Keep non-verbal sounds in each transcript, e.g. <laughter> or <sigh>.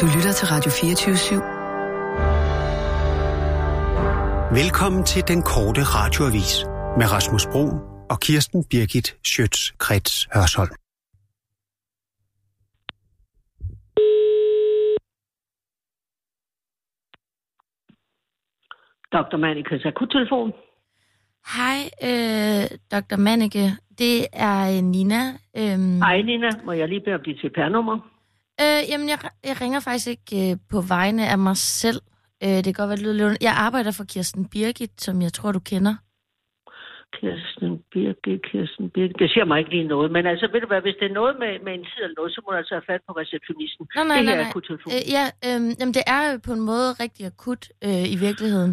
Du lytter til Radio 24 /7. Velkommen til den korte radioavis med Rasmus Bro og Kirsten Birgit Schøtz-Krets Hørsholm. Dr. Manikes akuttelefon. Hej, øh, Dr. Manneke. Det er øh, Nina. Øhm, Hej Nina, må jeg lige bede om dit CPR-nummer? Øh, jamen, jeg, jeg ringer faktisk ikke øh, på vegne af mig selv. Øh, det kan godt være, det lyder lidt... Jeg arbejder for Kirsten Birgit, som jeg tror, du kender. Kirsten Birgit, Kirsten Birgit. Det siger mig ikke lige noget, men altså, ved du hvad, hvis det er noget med, med en tid eller noget, så må du altså have fat på receptionisten. Nej, nej, det nej, her er nej. akuttelefon. Øh, ja, øh, jamen, det er jo på en måde rigtig akut øh, i virkeligheden.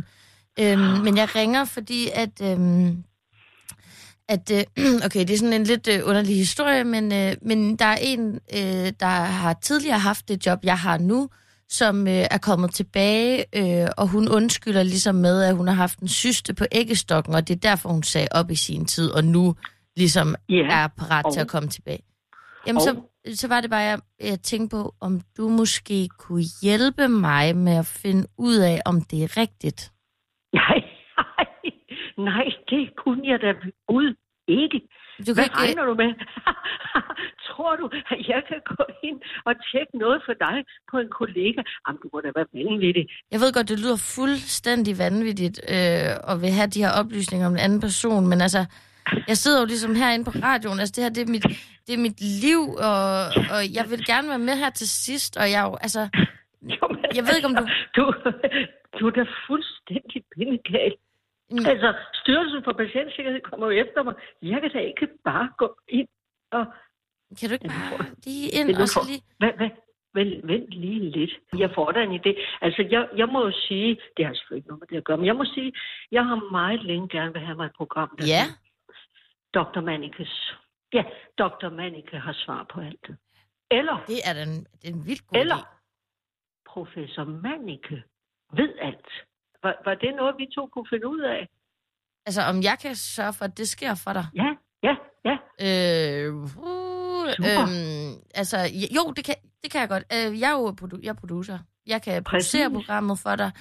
Øh, men jeg ringer, fordi at... Øh, at øh, <clears throat> okay, det er sådan en lidt øh, underlig historie, men, øh, men der er en, øh, der har tidligere haft det job, jeg har nu, som øh, er kommet tilbage, øh, og hun undskylder ligesom med, at hun har haft en syste på æggestokken, og det er derfor, hun sagde op i sin tid, og nu ligesom Ja, er parat til og- at komme tilbage. Jamen, og- så, så var det bare, jeg, jeg tænkte på, om du måske kunne hjælpe mig med at finde ud af, om det er rigtigt. <laughs> Nej, nej, det kunne jeg da Gud ikke. Du kan Hvad ikke, regner du med? <laughs> Tror du, at jeg kan gå ind og tjekke noget for dig på en kollega? Jamen, du må da være vanvittig. Jeg ved godt, det lyder fuldstændig vanvittigt øh, at vil have de her oplysninger om en anden person, men altså, jeg sidder jo ligesom herinde på radioen, altså det her, det er mit, det er mit liv, og, og jeg vil gerne være med her til sidst, og jeg er jo, altså, Jo, men Jeg ved ikke, om du- Du, du er da fuldstændig bindegal. Mm, Altså, Styrelsen for Patientsikkerhed kommer jo efter mig. Jeg kan da ikke bare gå ind og... kan du ikke bare lige ind og så lige... Hvad, hvad? Vent, vent lige lidt. Jeg får da en idé. Altså, jeg, jeg må jo sige, det har selvfølgelig ikke noget med det at gøre, men jeg må sige, jeg har meget længe gerne vil have mig et program, der Ja, Dr. Manikes. Ja, Dr. Manike har svar på alt. Eller, det er den, det er en vildt god eller idé. professor Manike ved alt. Var, var det noget, vi to kunne finde ud af? Altså, om jeg kan sørge for, at det sker for dig? Ja, ja, ja. Øh, uh, øhm, altså, jo, det kan, det kan jeg godt. Øh, jeg er jo produ- jeg er producer. Jeg kan producere Præcis. programmet for dig.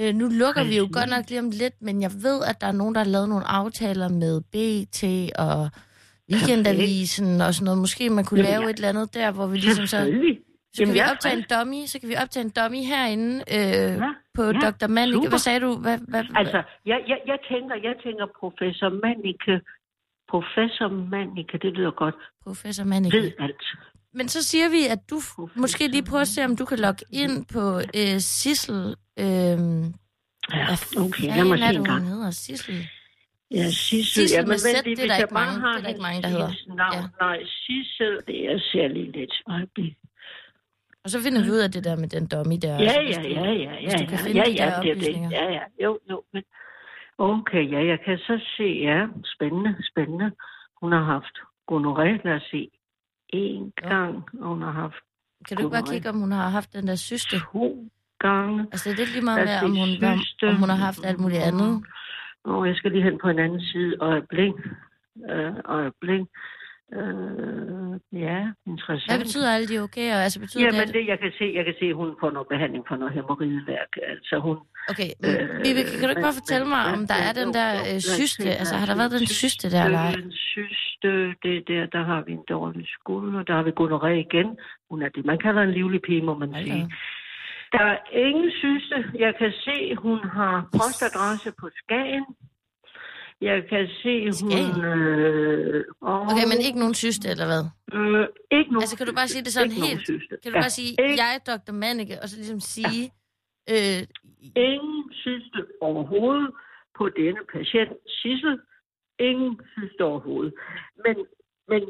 Øh, nu lukker vi jo Præcis. godt nok lige om lidt, men jeg ved, at der er nogen, der har lavet nogle aftaler med BT og Weekendavisen og sådan noget. Måske man kunne Jamen, lave ja. et eller andet der, hvor vi ligesom så... Selvfølgelig. Så kan Jamen, vi jeg er optage en dummy, så kan vi optage en dummy herinde øh, Ja, på ja, Dr. Mannik. super. Hvad sagde du? Hvad, hvad, Altså, jeg, jeg, jeg, tænker, jeg tænker professor Manike. Professor Manike, det lyder godt. Professor Mannik. Ved alt. Men så siger vi, at du Professor måske lige prøver at se, om du kan logge ind på øh, Sissel. Øh, Ja, okay, lad fanden mig se det, en gang. hedder? Sissel? Ja, Sissel. Sissel ja, med men vent lige, det er der ikke jeg mange- har det er der ikke mange, der hedder. Navn. Ja. Nej, Sissel, det er ser lige lidt. øjeblik. Og så finder vi ud af det der med den dummy der. Ja, ja, ja, ja, ja, ja, ja, ja, det er det. Ja, ja, jo, jo, men... Okay, ja, jeg kan så se, ja, spændende, spændende. Hun har haft gonoré, lad os se, en gang, og hun har haft Kan du ikke bare kigge, om hun har haft den der syste? to gange. Altså, det er lige meget med, om hun, om, om hun har haft alt muligt andet. Og jeg skal lige hen på en anden side. Øjeblik. Øh, øjeblik. Øh, ja, interessant. Hvad betyder alle de okay? Og altså, betyder Jamen, det, at... det, jeg kan se, jeg kan se, at hun får noget behandling for noget hemorrideværk. Altså, hun... Okay, Øh, øh, Vibeke, kan du ikke bare men- fortælle mig, men- om der er men- den der øh, syste? Altså, har er der været den syste der, eller? Den syste, det der, der har vi en dårlig skulder. Der har vi gonoré igen. Hun er det, man kalder en livlig pige, må man sige. Der er ingen syste. Jeg kan se, hun har postadresse på Skagen. Jeg kan se, hun... Øh, og, Okay, men ikke nogen syste, eller hvad? Øh, ikke nogen Altså, kan du bare sige det sådan Ikke helt? Kan du Ja, bare sige, ikke- jeg er Dr. Manneke, og så ligesom sige... Øh, Ingen syste overhovedet på denne patient, Sissel. Ingen syste overhovedet. Men, men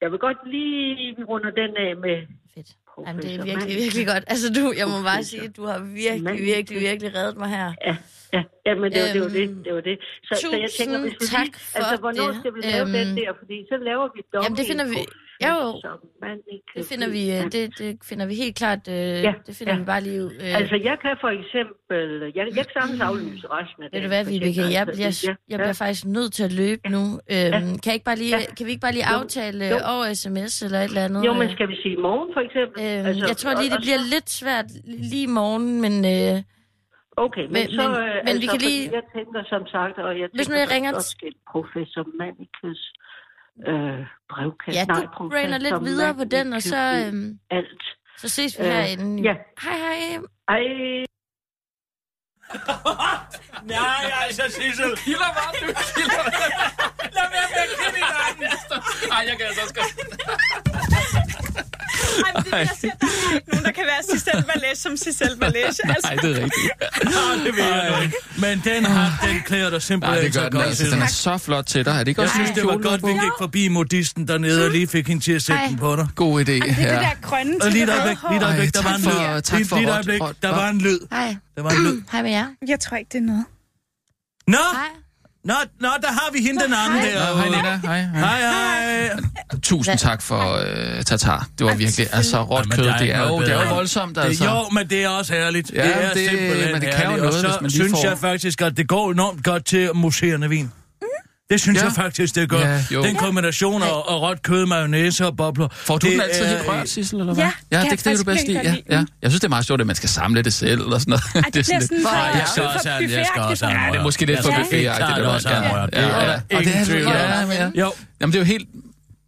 jeg vil godt lige, vi runder den af med fedt. Jamen, det er virkelig, virkelig godt. Altså, du, jeg må bare sige, du har virkelig, virkelig, virkelig reddet mig her. Ja, ja, ja men det var, det var det, Øhm, det var det. Så, så jeg tænker, hvis vi tak lige, altså, hvornår det. skal vi lave den Øhm, der? Fordi så laver vi dummy Jamen, det finder vi... Professor Mannicus. Det finder vi, øh, det, det finder vi helt klart, øh, Ja, det finder ja. vi bare lige ud. Øh, Altså, jeg kan for eksempel... Jeg, jeg kan sagtens aflyse resten af ved du hvad, Vibeke, jeg, Altså, jeg, ja, jeg bliver faktisk nødt til at løbe nu. Øhm, kan, jeg ikke bare lige, Ja. kan vi ikke bare lige Jo. aftale Jo. øh, over sms eller et eller andet? Jo, men øh? skal vi sige i morgen, for eksempel? Øhm, jeg tror lige, det bliver lidt svært lige i morgen, men øh, Okay, men, Men- så... men- øh, men vi altså, kan fordi lige- Jeg tænker som sagt, og jeg Hvis tænker jeg ringer også til professor Mannicus øh, brevkasse. ja, Nej, du brainer lidt videre på den, og så, i øhm, Alt. så ses vi Øh, herinde. ja. Hej, hej. Ej, <laughs> Nej, altså, Sissel. Kilder var du kilder. <laughs> Lad være med at kende hinanden. <laughs> Ej, jeg kan altså også godt. Ej, men det, er jeg siger, der er ikke nogen, der kan være Cicel Valais som Cicel Valais. Altså, Nej, det er rigtigt. det ved jeg ikke. Men den har, den klæder dig simpelthen Nej, det gør så den godt, altså. Den er så flot til dig. Er det ikke Jeg også synes, det var godt, vi gik forbi modisten dernede og lige fik hende til at sætte Hej. den på dig. God idé. det er det der grønne Og lige røde øjeblik, lige et øjeblik, der Ej, var en lyd. tak Lige- for Lige øjeblik, der råd. var en lyd. Hej. Der var en lyd. Hej med jer. Jeg tror ikke, det er noget. Nå, Hej. Nå, nå, der har vi hende den anden Nå, der. Hej, Nina. Hej, hej. Hej, hej. Tusind tak for øh, tatar. Det var virkelig, altså råt kød, det er jo, det er jo voldsomt, Det, altså. jo, men det er også herligt. Ja, det er det- simpelthen men det kan jo noget, og så hvis man lige synes får- jeg faktisk, at det går enormt godt til museerne vin. Det synes Ja. jeg faktisk, det gør. Ja, jo. den kombination af, af råt kød, mayonnaise og bobler. Får du det den altid er- helt rørt, Sissel, eller hvad? Ja, ja det, jeg det kan du bedst virkelig Ja, ja. Jeg synes, det er meget sjovt, at man skal samle det selv, eller sådan noget. Ej, det, bliver sådan for, Nej, jeg skal også have, jeg skal også have Ja, det er måske lidt for buffet-agtigt, helt det var- også have ja, rørt. ja, Det er ja. Og det er- ja, ja. Jo, Jamen, det er jo helt...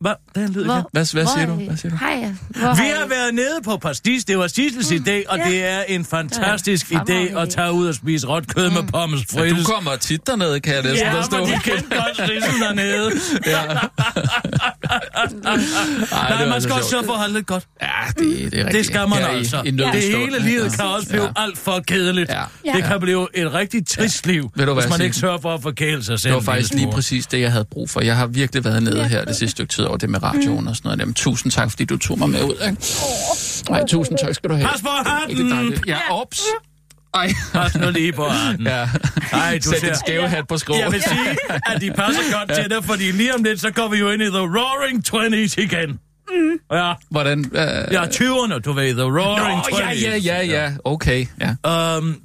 hvad? Den lyd Hvor, igen. Hvad, hvad siger er du? Hvad siger du? Hej. Hvor Vi har været nede på Pastis, det var Sissels idé, og det er en fantastisk Det er en idé at tage ud og spise råt kød med pommes Du frites. kommer tit dernede, kan jeg næsten Ja, forstå. men de kendte godt Sissel dernede. <laughs> Ja. Ej, Nej, det man skal så også sørge for at holde lidt godt. Ja, det, det er rigtigt. Det skal man Her i- altså. i det hele livet Ja. kan også blive Ja. alt for kedeligt. Ja. Det kan blive et rigtig trist liv, du hvis man ikke sørger for at forkæle sig selv. Det var en faktisk lige præcis det, jeg havde brug for. Jeg har virkelig været nede her det sidste stykke tid over det med radioen og sådan noget. Jamen, tusind tak, fordi du tog mig med ud. Ikke? Nej, tusind tak skal du have. Pas på hatten! Ja, ops. Ej. Pas nu lige på hatten. Ja. Ej, du Sæt ser... en skæve hat på skrå. Jeg vil sige, at de passer <laughs> godt til dig, fordi lige om lidt, så går vi jo ind i The Roaring Twenties igen. Mm. Ja, Hvordan? Øh... ja 20'erne, du ved, The Roaring Nå, ja, Twenties. ja, ja, ja. Okay, ja. Øhm,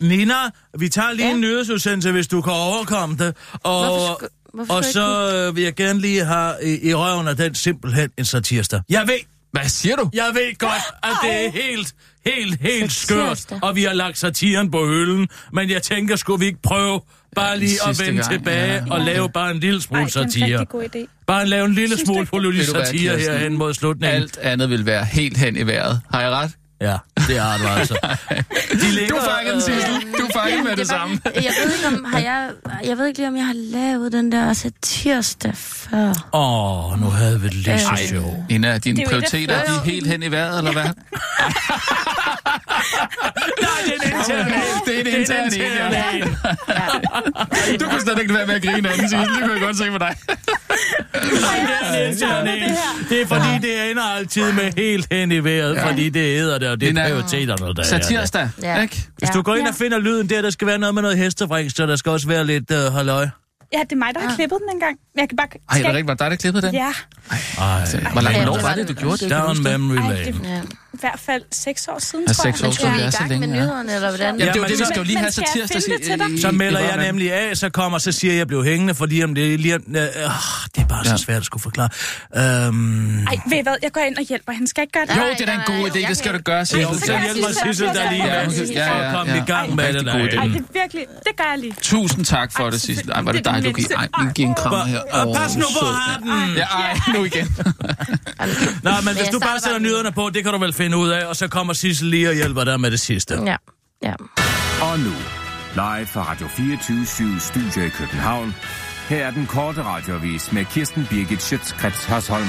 Nina, vi tager lige Ja. en nyhedsudsendelse, hvis du kan overkomme det. Og, Hvorfor skal- hvorfor og så øh, vil jeg gerne lige have i, i røven af den simpelthen en satirsdag. Jeg ved, Hvad siger du? jeg ved godt, at det er helt, helt, helt skørt, og vi har lagt satiren på hylden. Men jeg tænker, skulle vi ikke prøve bare lige at sidste vende gang, tilbage ja. og lave bare en lille Ej, smule det er en satire. rigtig god idé. Bare lave en lille Synes smule politisk satire herhen mod slutningen. Alt andet vil være helt hen i vejret. Har jeg ret? Ja, det har du altså. <laughs> De ligger, Du fangede den, Sissel. Du fangede med det var- samme. Jeg ved ikke, om har jeg, jeg ved ikke lige, om jeg har lavet den der satirsdag før. Åh, oh, nu havde vi det lige så sjovt. En af dine Det er af prioriteter, de er helt hen i vejret, eller hvad? <laughs> Nej, det er en intern. Det er en Det er intern ja. Du kunne slet ikke være med at grine anden, Sissel. Det kunne jeg godt se på dig. Det er. Det er fordi, det ender altid med helt hen i vejret, fordi det æder det, og det Nina, er prioriteterne, der er det. Satirsdag, Ja. ikke? Hvis du går ind og finder lyden der, der skal være noget med noget hestefræk, så der skal også være lidt uh, halløj. Ja, det er mig, der har klippet den engang. Jeg kan bare... Ej, er det rigtigt? Var det dig, der klippede den? Ja, Ej, Hvor langt Ja, år det var det, du det. gjorde det? Down det? memory Ej, lane. det- Ja. i hvert fald seks år siden, Ja, tror jeg. seks år siden. er i så gang med længe, ja. nyhederne, eller hvordan? Jamen, det er jo Jamen, det, vi så- skal jo lige have i- i- Så melder jeg nemlig af, så kommer, så siger jeg, at jeg blev hængende, fordi om det er lige... Øh, det er bare så Ja. svært at skulle forklare. Øhm, Ej, ved I hvad? Jeg går ind og hjælper hende. Skal jeg ikke gøre det? Jo, Nej, det er da en nej, god nej, idé. Det skal du gøre, Sissel. jo, så så kan hjælp jeg mig, sige, Sissel, så der lige med. Ja, ja, at komme ja. i gang med det. Ej, det er virkelig... Det gør jeg lige. Tusind tak for det, Sissel. Ej, var det er dejligt, du gik. Ej, mindste. giv en krammer her. Pas nu på sød. hatten! Ja, ej, nu igen. Nå, men hvis du bare sætter nyhederne på, det kan du vel finde ud af, og så kommer Sissel lige og hjælper dig med det sidste. Ja, ja. Og nu, live fra Radio 24 Studio i København. Her er den korte radiovis med Kirsten Birgit Schøtzgrads Hasholm.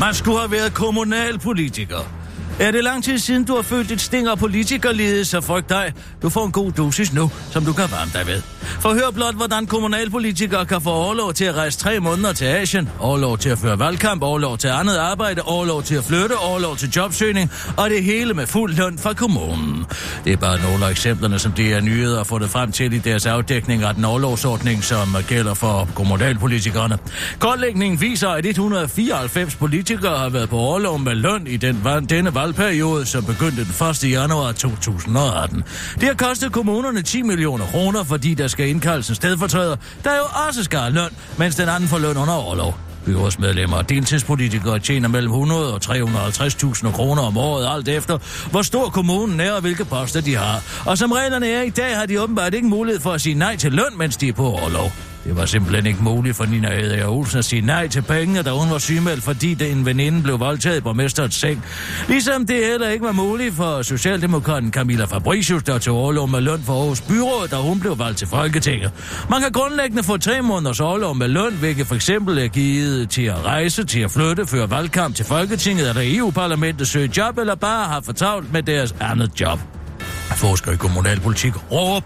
Man skulle have været kommunalpolitiker. Er det lang tid siden, du har følt et sting af politikerlede, så frygt dig. Du får en god dosis nu, som du kan varme dig ved. Forhør blot, hvordan kommunalpolitikere kan få overlov til at rejse tre måneder til Asien, overlov til at føre valgkamp, overlov til andet arbejde, overlov til at flytte, overlov til jobsøgning, og det hele med fuld løn fra kommunen. Det er bare nogle af eksemplerne, som de er nyheder har fundet frem til i deres afdækning af den overlovsordning, som gælder for kommunalpolitikerne. Kortlægningen viser, at 194 politikere har været på overlov med løn i den, denne valgperiode, som begyndte den 1. januar 2018. Det har kostet kommunerne 10 millioner kroner, fordi der skal indkaldes en stedfortræder, der jo også skal have løn, mens den anden får løn under overlov. Byrådsmedlemmer og deltidspolitikere tjener mellem 100 og 350.000 kroner om året, alt efter, hvor stor kommunen er og hvilke poster de har. Og som reglerne er i dag, har de åbenbart ikke mulighed for at sige nej til løn, mens de er på overlov. Det var simpelthen ikke muligt for Nina Eder Olsen at sige nej til pengene, da hun var sygemeldt, fordi det en veninde blev voldtaget på mesterens seng. Ligesom det heller ikke var muligt for Socialdemokraten Camilla Fabricius, der tog overlov med løn for Aarhus Byråd, da hun blev valgt til Folketinget. Man kan grundlæggende få tre måneders overlov med løn, hvilket for eksempel er givet til at rejse, til at flytte, føre valgkamp til Folketinget eller EU-parlamentet, søge job eller bare have fortalt med deres andet job forsker i kommunalpolitik,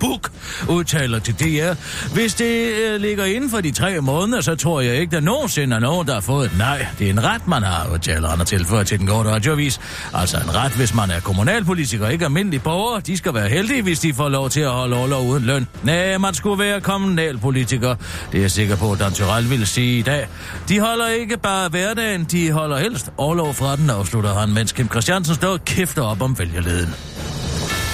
Buk, udtaler til DR. Hvis det øh, ligger inden for de tre måneder, så tror jeg ikke, der nogensinde er nogen, der har fået et nej. Det er en ret, man har, udtaler han tilføjer til den gode radiovis. Altså en ret, hvis man er kommunalpolitiker, ikke almindelig borger. De skal være heldige, hvis de får lov til at holde overlov uden løn. Nej, man skulle være kommunalpolitiker. Det er jeg sikker på, at Dan Tyrell ville sige i dag. De holder ikke bare hverdagen, de holder helst overlov fra den, afslutter han, mens Kim Christiansen står og kæfter op om vælgerleden.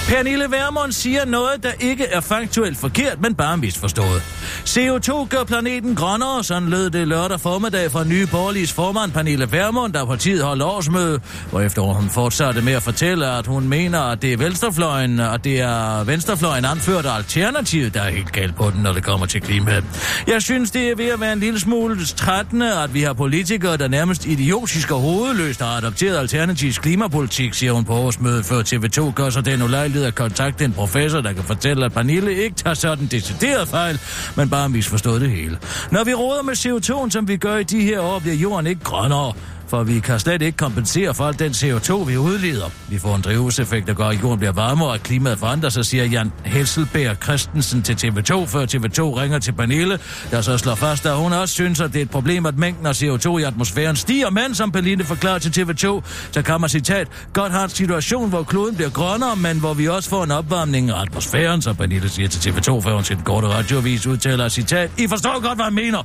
Pernille Vermund siger noget, der ikke er faktuelt forkert, men bare misforstået. CO2 gør planeten grønnere, sådan lød det lørdag formiddag fra nye borgerliges formand Pernille Vermund, der partiet holdt årsmøde, efter hun fortsatte med at fortælle, at hun mener, at det er venstrefløjen, og det er venstrefløjen anført alternativet, der er helt galt på den, når det kommer til klimaet. Jeg synes, det er ved at være en lille smule trættende, at vi har politikere, der nærmest idiotisk og hovedløst har adopteret alternativs klimapolitik, siger hun på årsmødet, før TV2 gør sig den ulejlighed at kontakte en professor, der kan fortælle, at Pernille ikke tager sådan decideret fejl, men bare misforstået det hele. Når vi råder med CO2, som vi gør i de her år, bliver jorden ikke grønnere for vi kan slet ikke kompensere for al den CO2, vi udleder. Vi får en drivhuseffekt, der gør, at jorden bliver varmere, og klimaet forandrer sig, siger Jan Hesselberg Christensen til TV2, før TV2 ringer til Pernille, der så slår fast, at hun også synes, at det er et problem, at mængden af CO2 i atmosfæren stiger, men som Pernille forklarer til TV2, så kan man citat, godt har en situation, hvor kloden bliver grønnere, men hvor vi også får en opvarmning af atmosfæren, så Pernille siger til TV2, før hun til den korte radiovis udtaler citat, I forstår godt, hvad jeg mener.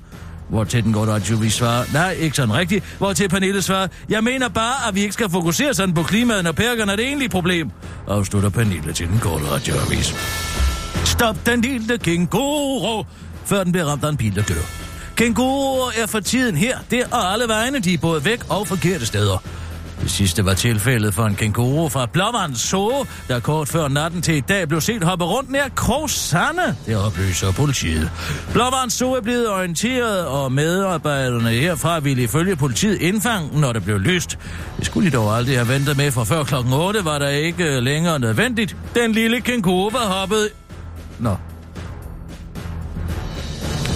Hvor til den går vi svarer, nej, ikke sådan rigtigt. Hvor til Pernille svarer, jeg mener bare, at vi ikke skal fokusere sådan på klimaet, når perkerne er det egentlige problem. Afslutter Pernille til den korte radioavis. Stop den lille kænguru, før den bliver ramt af en bil, der dør. Kænguruer er for tiden her, der og alle vegne, de er både væk og forkerte steder. Det sidste var tilfældet for en kænguru fra Blåvand Zoo, der kort før natten til i dag blev set hoppe rundt nær Krogsande. Det oplyser politiet. Blåvand Zoo er blevet orienteret, og medarbejderne herfra ville ifølge politiet indfange, når det blev lyst. Det skulle de dog aldrig have ventet med, for før klokken 8 var der ikke længere nødvendigt. Den lille kænguru var hoppet... Nå,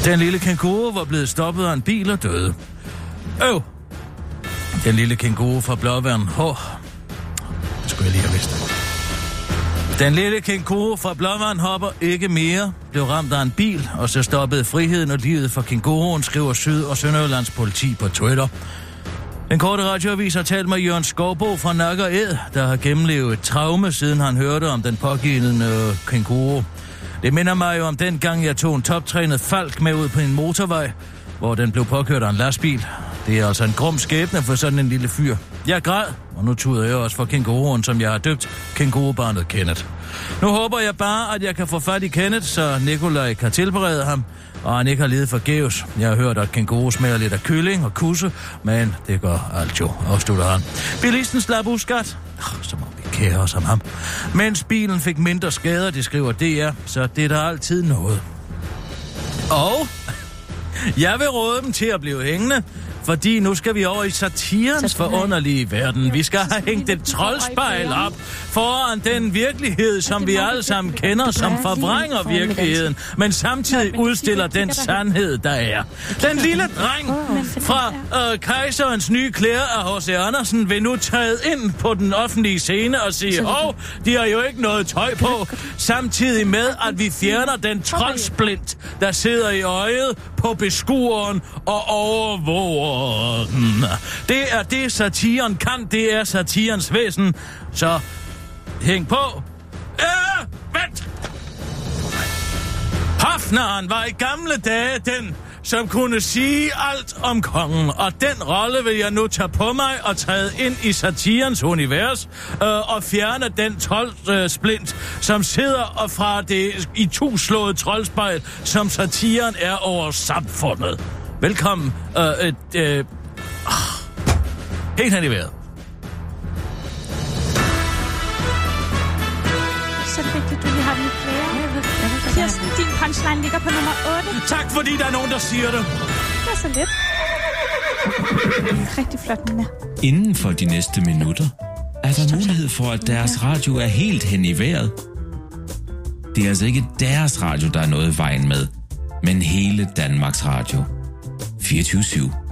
den lille kænguru var blevet stoppet af en bil og døde. Øv, den lille kænguru fra Blåvand. Åh, oh, det skulle jeg lige have vidst. Den lille kænguru fra Blåvand hopper ikke mere, blev ramt af en bil, og så stoppede friheden og livet for kænguruen, skriver Syd- og Sønderjyllands politi på Twitter. Den korte radioavis har talt med Jørgen Skovbo fra Nakker Ed, der har gennemlevet et traume, siden han hørte om den pågivende kænguru. Det minder mig jo om den gang, jeg tog en toptrænet falk med ud på en motorvej, hvor den blev påkørt af en lastbil. Det er altså en grum skæbne for sådan en lille fyr. Jeg græd, og nu tuder jeg også for kænguruen, som jeg har døbt kængurubarnet Kenneth. Nu håber jeg bare, at jeg kan få fat i Kenneth, så Nikolaj kan tilberede ham, og han ikke har ledet forgæves. Jeg har hørt, at kænguru smager lidt af kylling og kusse, men det gør alt jo, afslutter han. Bilisten slap uskat, oh, som om vi kærer os om ham. Mens bilen fik mindre skader, det skriver DR, så det er der altid noget. Og <laughs> jeg vil råde dem til at blive hængende, fordi nu skal vi over i satirens forunderlige verden. Vi skal have hængt et troldspejl op foran den virkelighed, som vi alle sammen kender, som forvrænger virkeligheden, men samtidig udstiller den sandhed, der er. Den lille dreng, fra øh, kejserens nye klæder af H.C. Andersen vil nu træde ind på den offentlige scene og sige, hov, de har jo ikke noget tøj på, samtidig med, at vi fjerner den troldsplint, der sidder i øjet på beskueren og overvåger den. Det er det, satiren kan, det er satirens væsen, så hæng på. Øh, vent! Hafnaren var i gamle dage den, som kunne sige alt om kongen, og den rolle vil jeg nu tage på mig og træde ind i satirens univers øh, og fjerne den troldsplint, øh, som sidder og fra det i tuslåede troldspejl, som satiren er over samfundet. Velkommen. Øh, øh, øh, helt hen i vejret. Så er det vigtigt, du lige har den punchline ligger på nummer 8. Tak fordi der er nogen, der siger det. Det er så lidt. Rigtig flot, Nina. Inden for de næste minutter er der mulighed for, at deres radio er helt hen i vejret. Det er altså ikke deres radio, der er noget i vejen med, men hele Danmarks Radio. 24-7.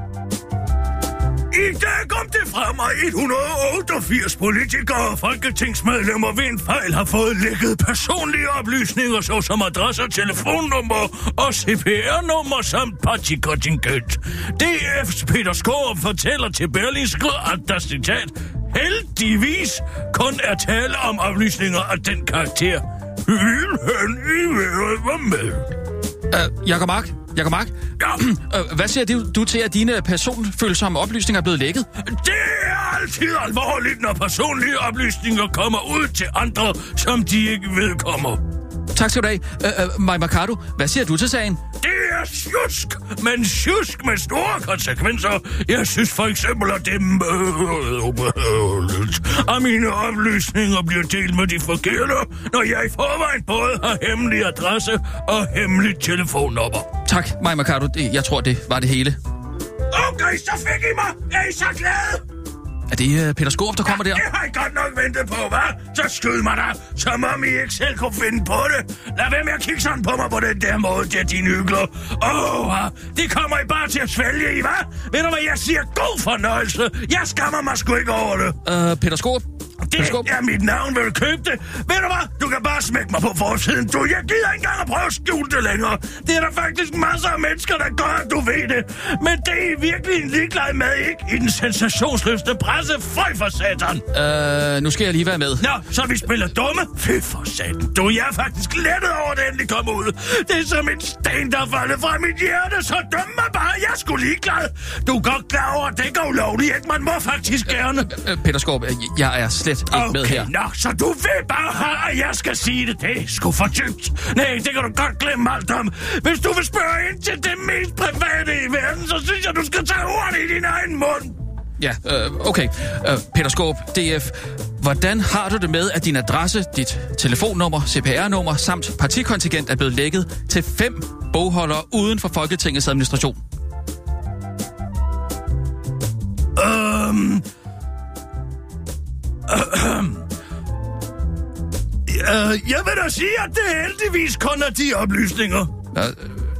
I dag kom det frem, at 188 politikere og folketingsmedlemmer ved en fejl har fået lækket personlige oplysninger, såsom adresser, telefonnummer og CPR-nummer samt partikontingent. DF's Peter Skårup fortæller til Berlingske, at der citat heldigvis kun er tale om oplysninger af den karakter. Vil han i vejret var med. Uh, Jakob Mark, Jakob Mark, Ja, uh, <clears throat> hvad siger du, du til, at dine personfølsomme oplysninger er blevet lækket? Det er altid alvorligt, når personlige oplysninger kommer ud til andre, som de ikke vedkommer. Tak skal du have. Øh, øh, Maj Mercado, hvad siger du til sagen? Det er sjusk, men sjusk med store konsekvenser. Jeg synes for eksempel, at det er ubehageligt, at mine oplysninger bliver delt med de forkerte, når jeg i forvejen både har hemmelig adresse og hemmelig telefonnummer. Tak, Maj Mercado. Jeg tror, det var det hele. Okay, så fik I mig. Er I så glade? Er det uh, Peter Skårup, der kommer der? Det har I godt nok ventet på, hva'? Så skyd mig da, som om I ikke selv kunne finde på det. Lad være med at kigge sådan på mig på den der måde, der dine hygler. Åh, oh, det kommer I bare til at svælge i, hva'? Ved du hvad, jeg siger god fornøjelse. Jeg skammer mig sgu ikke over det. Uh, Peter Skårup? Det Skårup? er mit navn, vil du købe det? Ved du hvad, du kan bare smække mig på forsiden. Du, jeg gider ikke engang at prøve at skjule det længere. Det er der faktisk masser af mennesker, der gør, at du ved det. Men det er I virkelig en ligeglad med, ikke? I den sensationsløste presse. Føj for satan. Uh, nu skal jeg lige være med. Nå, så vi spiller dumme? Fy for satan. Du, jeg er faktisk lettet over, at det endelig kom ud. Det er som en sten, der er faldet fra mit hjerte, så døm mig bare. Jeg sgu ligeglad. Du er godt klar over, at det er ulovligt, ikke? Man må faktisk gerne. Uh, Peter Skårup, øh, jeg er slet ikke Okay, med her. nå, så du vil bare have, at jeg skal sige det. Det er sgu for dybt. Nej, det kan du godt glemme alt om. Hvis du vil spørge ind til det mest private i verden, så synes jeg, du skal tage ordet i din egen mund. Ja, øh, okay. Øh, Peter Skåb, DF. Hvordan har du det med, at din adresse, dit telefonnummer, CPR-nummer samt partikontingent er blevet lækket til fem bogholdere uden for Folketingets administration? Øhm... Øhm... Øh, jeg vil da sige, at det heldigvis kun er de oplysninger. Øh,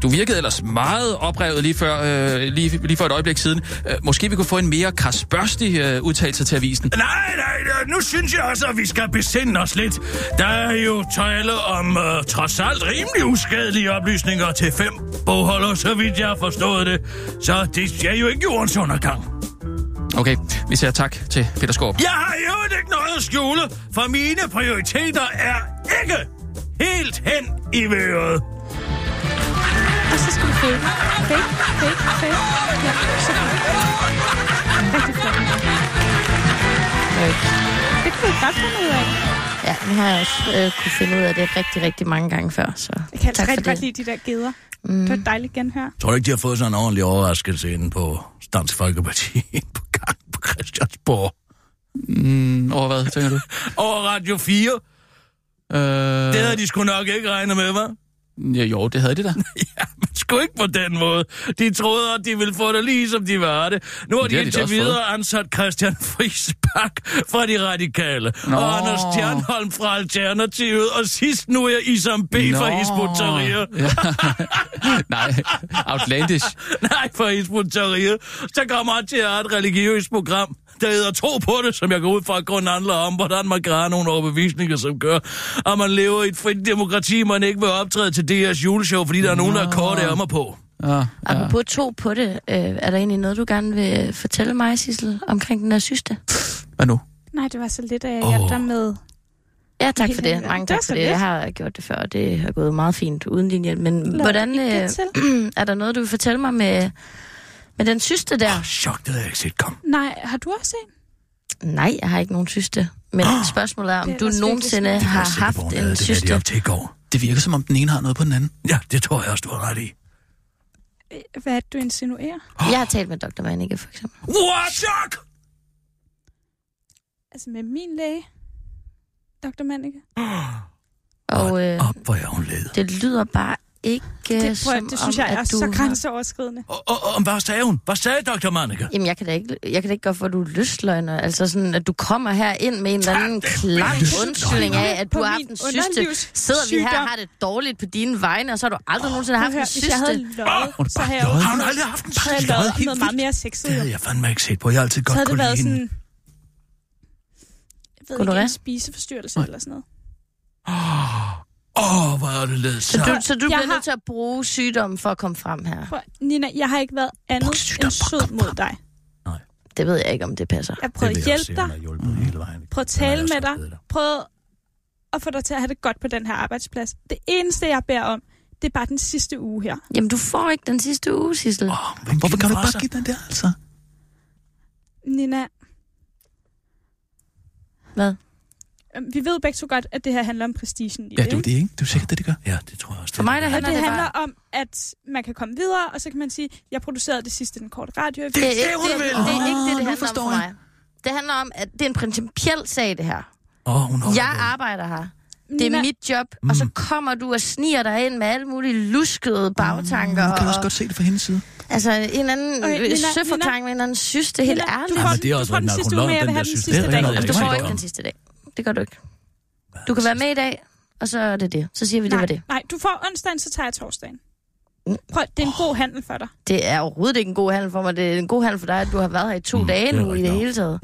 du virkede ellers meget oprevet lige før, øh, lige, lige for et øjeblik siden. Øh, måske vi kunne få en mere krasbørstig øh, udtalelse til avisen. Nej, nej, nej, nu synes jeg også, at vi skal besinde os lidt. Der er jo tale om uh, trods alt rimelig uskadelige oplysninger til fem bogholder, så vidt jeg har forstået det. Så det er jo ikke jordens undergang. Okay, vi siger tak til Peter Skåb. Jeg har jo ikke noget at skjule, for mine prioriteter er ikke helt hen i vejret. Og så skal du fake. Fake, fake, fake. Ja, så Rigtig flot. Det kunne vi godt finde ud af. Ja, nu har jeg også øh, kunne finde ud af det rigtig, rigtig mange gange før. Så Jeg kan altså tak rigtig godt det. lide de der geder. Mm. Det var dejligt genhør. Tror du ikke, de har fået sådan en ordentlig overraskelse inde på Dansk Folkeparti <laughs> på Christiansborg? Mm, over hvad, tænker du? <laughs> Over Radio 4? Øh, Det havde de sgu nok ikke regnet med, hva'? Ja, jo, det havde de da. <laughs> Ja, men sgu ikke på den måde. De troede, at de ville få det lige som de var det. Nu har Det de de indtil videre ansat Christian Friis Bak fra De Radikale. Nå. Og Anders Stjernholm fra Alternativet. Og sidst nu er Isam B fra Nå. Tahrir. <laughs> Ja. Nej, outlandish. <laughs> Nej, for Hizbut Tahrir. Så kommer han til at have et religiøst program, der hedder Tro på det, som jeg går ud fra, at grunden handler om, hvordan man kan have nogle overbevisninger, som gør, at man lever i et frit demokrati, man ikke vil optræde til DR's juleshow, fordi der er nogen, der har korte ærmer på. Ja, ja. Apropos to på det, øh, er der egentlig noget, du gerne vil fortælle mig, Sissel, omkring den her syste? Hvad nu? Nej, det var så lidt, at jeg hjalp dig med... Ja, tak for det. Mange Det tak så for det. lidt. Jeg har gjort det før, og det har gået meget fint uden din hjælp. Men Lad hvordan, øh, <clears throat> er der noget, du vil fortælle mig med, med den syste der? Oh, chok, det havde jeg ikke set kom. Nej, har du også en? Nej, jeg har ikke nogen syste. Men spørgsmålet er, om er du nogensinde virkelig har haft en havde det, syste. de op til i går. Det virker som om den ene har noget på den anden. Ja, det tror jeg også, du har ret i. Hvad er det, du insinuerer? Jeg har talt med Dr. Vanike, for eksempel. What, chok? Altså med min læge, Dr. Manneke. Og øh, Op, hvor er hun led. det lyder bare ikke Det, prøv, som det synes om, jeg er så grænseoverskridende. Og, og, og, hvad sagde hun? Hvad sagde Dr. Manneke? Jamen, jeg kan da ikke, jeg kan da ikke gøre for, at du er lystløgner. Altså sådan, at du kommer her ind med en eller anden klam undskyldning af, at du har haft en syste. Sidder vi her og har det dårligt på dine vegne, og så har du aldrig nogensinde Prøv haft en hvis jeg havde syste. løjet, er så havde jeg. Har hun noget- aldrig haft en så havde jeg syste? noget meget mere sexet. Det havde jeg fandme ikke set på. Jeg har altid Så godt kunne været lide sådan... hende. Jeg ved ikke, en spiseforstyrrelse eller sådan noget. Åh, oh, hvor er det ledt Så du, så du bliver har- nødt til at bruge sygdommen for at komme frem her. Prøv, Nina, jeg har ikke været andet sygdom, end sød mod dig. Det ved jeg ikke, om det passer. Jeg har prøvet at hjælpe dig, prøvet at tale med dig, prøvet at få dig til at have det godt på den her arbejdsplads. Det eneste, jeg beder om, det er bare den sidste uge her. Jamen, du får ikke den sidste uge, Sissel. Oh, Hvorfor kan du ikke bare give den der, altså? Nina, Hvad? Øhm, vi ved begge så godt, at det her handler om prestigen i Ja, det, det er ikke? det, ikke? Det er jo sikkert det, det gør. Ja, det tror jeg også. For mig, der det, handler det det handler bare... om, at man kan komme videre, og så kan man sige, jeg producerede det sidste den korte radio. Det er, ikke, det, hun det, vil. det, det er ikke det, det handler om for jeg. mig. Det handler om, at det er en principiel sag, det her. Åh, hun Jeg arbejder her. Det er Nina, mit job, og så kommer du og sniger dig ind med alle mulige luskede bagtanker. Nu kan jeg også og, godt se det fra hendes side. Altså, en eller anden Okay, Nina, søforklaring med en eller anden syste, helt Nina, ærligt. du får, men det er du også, får den sidste uge, jeg vil den have den sidste det dag. du det får ikke den sidste dag. Det gør du ikke. Du kan være med i dag, og så er det det. Så siger vi, det nej, var det. nej, du får onsdagen, så tager jeg torsdagen. Mm. Prøv, det er en god handel for dig. Det er overhovedet ikke en god handel for mig. Det er en god handel for dig, at du har været her i to Mm, dage det nu i det nok. hele taget.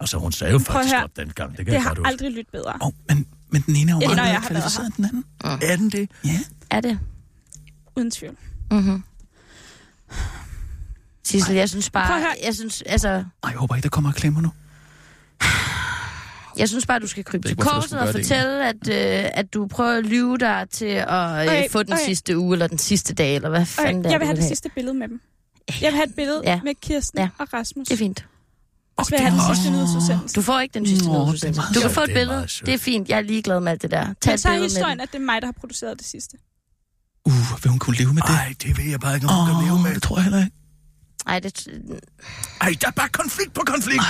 Altså, hun sagde jo Prøv faktisk op dengang. Det kan Det har godt aldrig lyttet bedre. Åh, oh, men, men den ene er jo meget mere kvalificeret end den anden. Er den det? Ja. Er det? Uden tvivl. Mm-hmm. Sissel, jeg synes Prøv at bare, høre. jeg synes, altså, Ej, jeg håber ikke, der kommer reklamer nu. Jeg synes bare, du skal krybe til korset og fortælle, at, øh, at du prøver at lyve dig til at øh, Okay, få den okay. sidste uge, eller den sidste dag, eller hvad fanden Okay, det er, jeg vil have det sidste billede med dem. Jeg vil have et billede Ja. med Kirsten Ja. og Rasmus. Det er fint. Og så vil jeg have den sidste nyhedsudsendelse. Du får ikke den sidste nyhedsudsendelse. Du kan få et Det er billede. Det er fint. Jeg er ligeglad med alt det der. Tag Men så er historien, at det er mig, der har produceret det sidste. Uh, vil hun kunne leve med det? Nej, det ved jeg bare ikke, om hun kan leve med. det tror jeg heller ikke. Ej, det, Ej, der er bare konflikt på konflikt.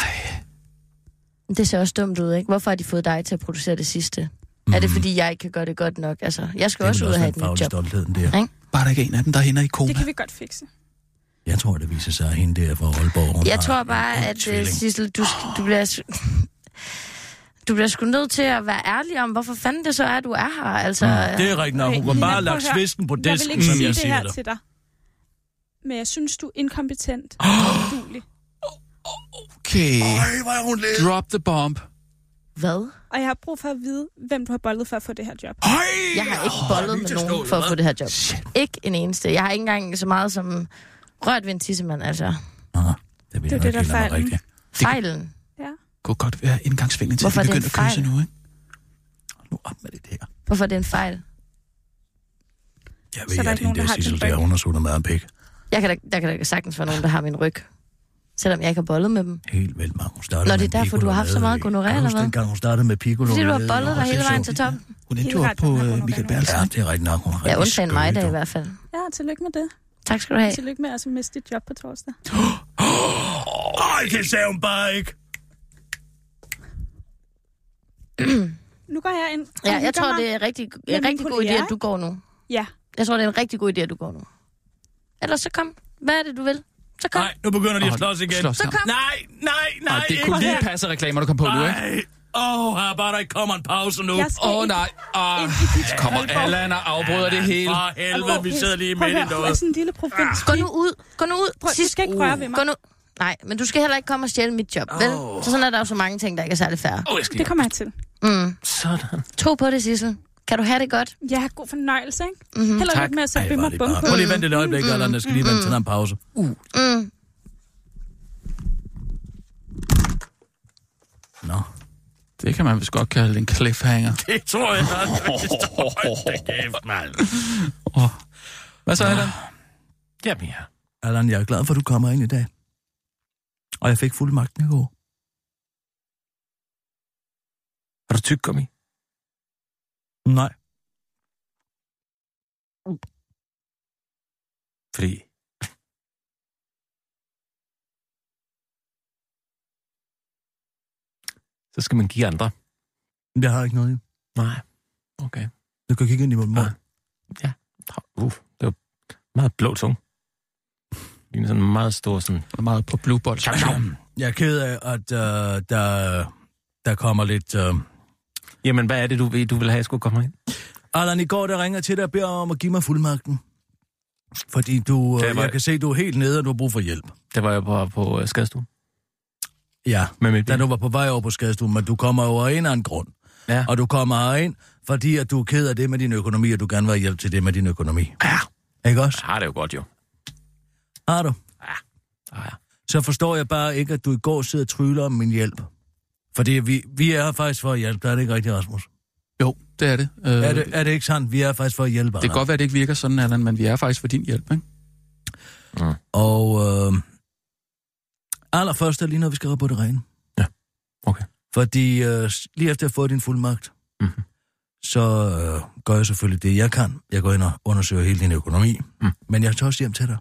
Det ser også dumt ud, ikke? Hvorfor har de fået dig til at producere det sidste? Mm. Er det, fordi jeg ikke kan gøre det godt nok? Altså, jeg skal Det også ud og have den et nyt job. stoltheden der. Ikke? Bare der ikke er en af dem, der hænder i koma. Det kan vi godt fikse. Jeg tror, det viser sig, at hende der fra Aalborg, Jeg har tror en bare, at tvilling. Sissel, du, du bliver... <laughs> Du bliver sgu nødt til at være ærlig om, hvorfor fanden det så er, du er her. Altså, Det er rigtigt nok. Hun var Nina, bare lagt at svisten på Jeg vil disken, ikke som sige jeg det siger her dig. til dig. Men jeg synes, du er inkompetent og <gasps> udulig. Okay. Ej, hvor er hun lidt. Drop the bomb. hvad? Og jeg har brug for at vide, hvem du har boldet for at få det her job. Ej, Jeg har ikke Åh, bollet vi med nogen for at få det her job. Ikke en eneste. Jeg har ikke engang så meget som rørt ved en tissemand, altså. Nå, det vil Det er jeg det, der er fejlen. rigtigt. Fejlen. Kunne godt være indgangsvinklen til, Hvorfor at er vi det en begynder at kysse nu, ikke? Nu op med det der. Hvorfor er det en fejl? Jeg Så ved, er der at hende der Sissel der, hun har suttet meget pik. Jeg kan da, der kan da sagtens være nogen, der har min ryg. Selvom jeg ikke har bollet med dem. Helt vildt mange. Hun startede Nå, det er en derfor, du har haft så meget i- eller hvad? dengang, hun startede med piccolo? Fordi du har bollet dig hele vejen til toppen. Hun endte jo op på hun Michael nok Berlsen. Ja, det er rigtigt nok. Hun er Ja, rigtig undtagen mig da i hvert fald. Ja, tillykke med det. Tak skal du have. Tillykke med at miste dit job på torsdag. <gasps> Ej, det sagde hun bare ikke. Nu går jeg ind. Ja, jeg tror, det er rigtig, med en rigtig god idé, at du går nu. Ja, Jeg tror, det er en rigtig god idé, at du går nu. Ellers så kom. Hvad er det, du vil? Så kom. Nej, nu begynder de at slås igen. slås. Så kom. Nej, nej, nej. Nej, det ikke kunne lige det. passe reklamer, du kom på nu, ikke? Nej. Åh, oh, bare der ikke kommer en pause nu. Åh oh, nej, ah, ind dit kommer. Allan og afbryder det hele. For helvede, vi sidder lige midt i høre, du er noget. sådan en lille provins. Gå nu ud. Gå nu ud. Prøv, du skal ikke røre ved mig. Gå nu. Nej, men du skal heller ikke komme og stjæle mit job, vel? Så sådan er der jo så mange ting, der ikke er særlig jeg skal Det kommer jeg til. Mm. Sådan. To på det, Sissel. Kan du have det godt? Ja, god fornøjelse, ikke? Mhm. Heller Tak. lidt med at sætte bimmer bum på. Prøv lige at vente et øjeblik, Allan. Jeg skal lige vente til en pause. Mm. Nå. Det kan man vist godt kalde en cliffhanger. <laughs> Det tror jeg, er <laughs> kæft, mand. Oh. Hvad så, Allan? Jamen ja. Allan, jeg er glad for, at du kommer ind i dag. Og jeg fik fuld magten i går. Har du tyggegummi? Nej. Fordi... Så skal man give andre. Jeg har ikke noget i. Nej. Okay. Du kan kigge ind i min mund. Uh, det var meget blå tunge. Ligner sådan en meget stor sådan... Er meget på blue ball? Jeg er ked af, at uh, der, der kommer lidt... Uh... Jamen, hvad er det, du, vil- du vil have, jeg skulle komme ind? Allan, i går der ringer til dig og beder om at give mig fuldmagten. Fordi du, Det var- jeg kan se, at du er helt nede, og du har brug for hjælp. Det var jeg på, på uh, skadestuen. Ja, Med mit da bil. du var på vej over på skadestuen, men du kommer over en af en grund. Ja. Og du kommer ind, fordi at du er ked af det med din økonomi, og du gerne vil have hjælp til det med din økonomi. Ja. Ikke også? Jeg har det jo godt, jo. Har du? Ja, ja. Så forstår jeg bare ikke, at du i går sidder og tryller om min hjælp. Fordi vi, vi er her faktisk for at hjælpe. Der er det ikke rigtigt, Rasmus. Jo, det er det. Øh, Er det, er det ikke sandt? Vi er faktisk for at hjælpe. det kan godt være, at det ikke virker sådan, Allan, men vi er faktisk for din hjælp, ikke? Og øh, allerførst er lige noget, vi skal have på det rene. Ja, okay. Fordi øh, lige efter at have fået din fuldmagt, Mhm. så øh, gør jeg selvfølgelig det, jeg kan. Jeg går ind og undersøger hele din økonomi. Mm. Men jeg tager også hjem til dig.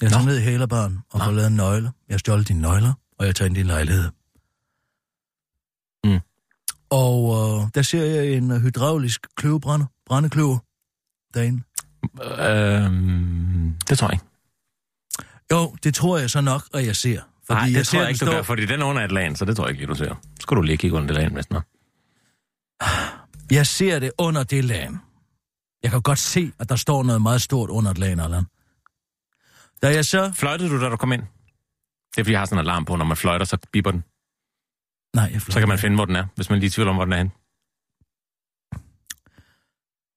Jeg tager Nå. ned i Hælerbaren og får lavet en nøgle. Jeg stjålet dine nøgler, og jeg tager ind i din lejlighed. Mm. Og øh, der ser jeg en hydraulisk kløvebrænder, brændekløver derinde. Øhm, det tror jeg ikke. Jo, det tror jeg så nok, at jeg ser. Fordi Nej, det jeg tror jeg ikke, du gør, fordi den er under et lag, så det tror jeg ikke, du ser. Så skal du lige kigge under det lag, hvis noget. Jeg ser det under det lag. Jeg kan godt se, at der står noget meget stort under et lag, Allan. Da jeg så... Fløjtede du, da du kom ind? Det er, fordi jeg har sådan en alarm på, når man fløjter, så biber den. Nej, jeg Så kan man finde, hvor den er, hvis man lige tvivler om, hvor den er henne.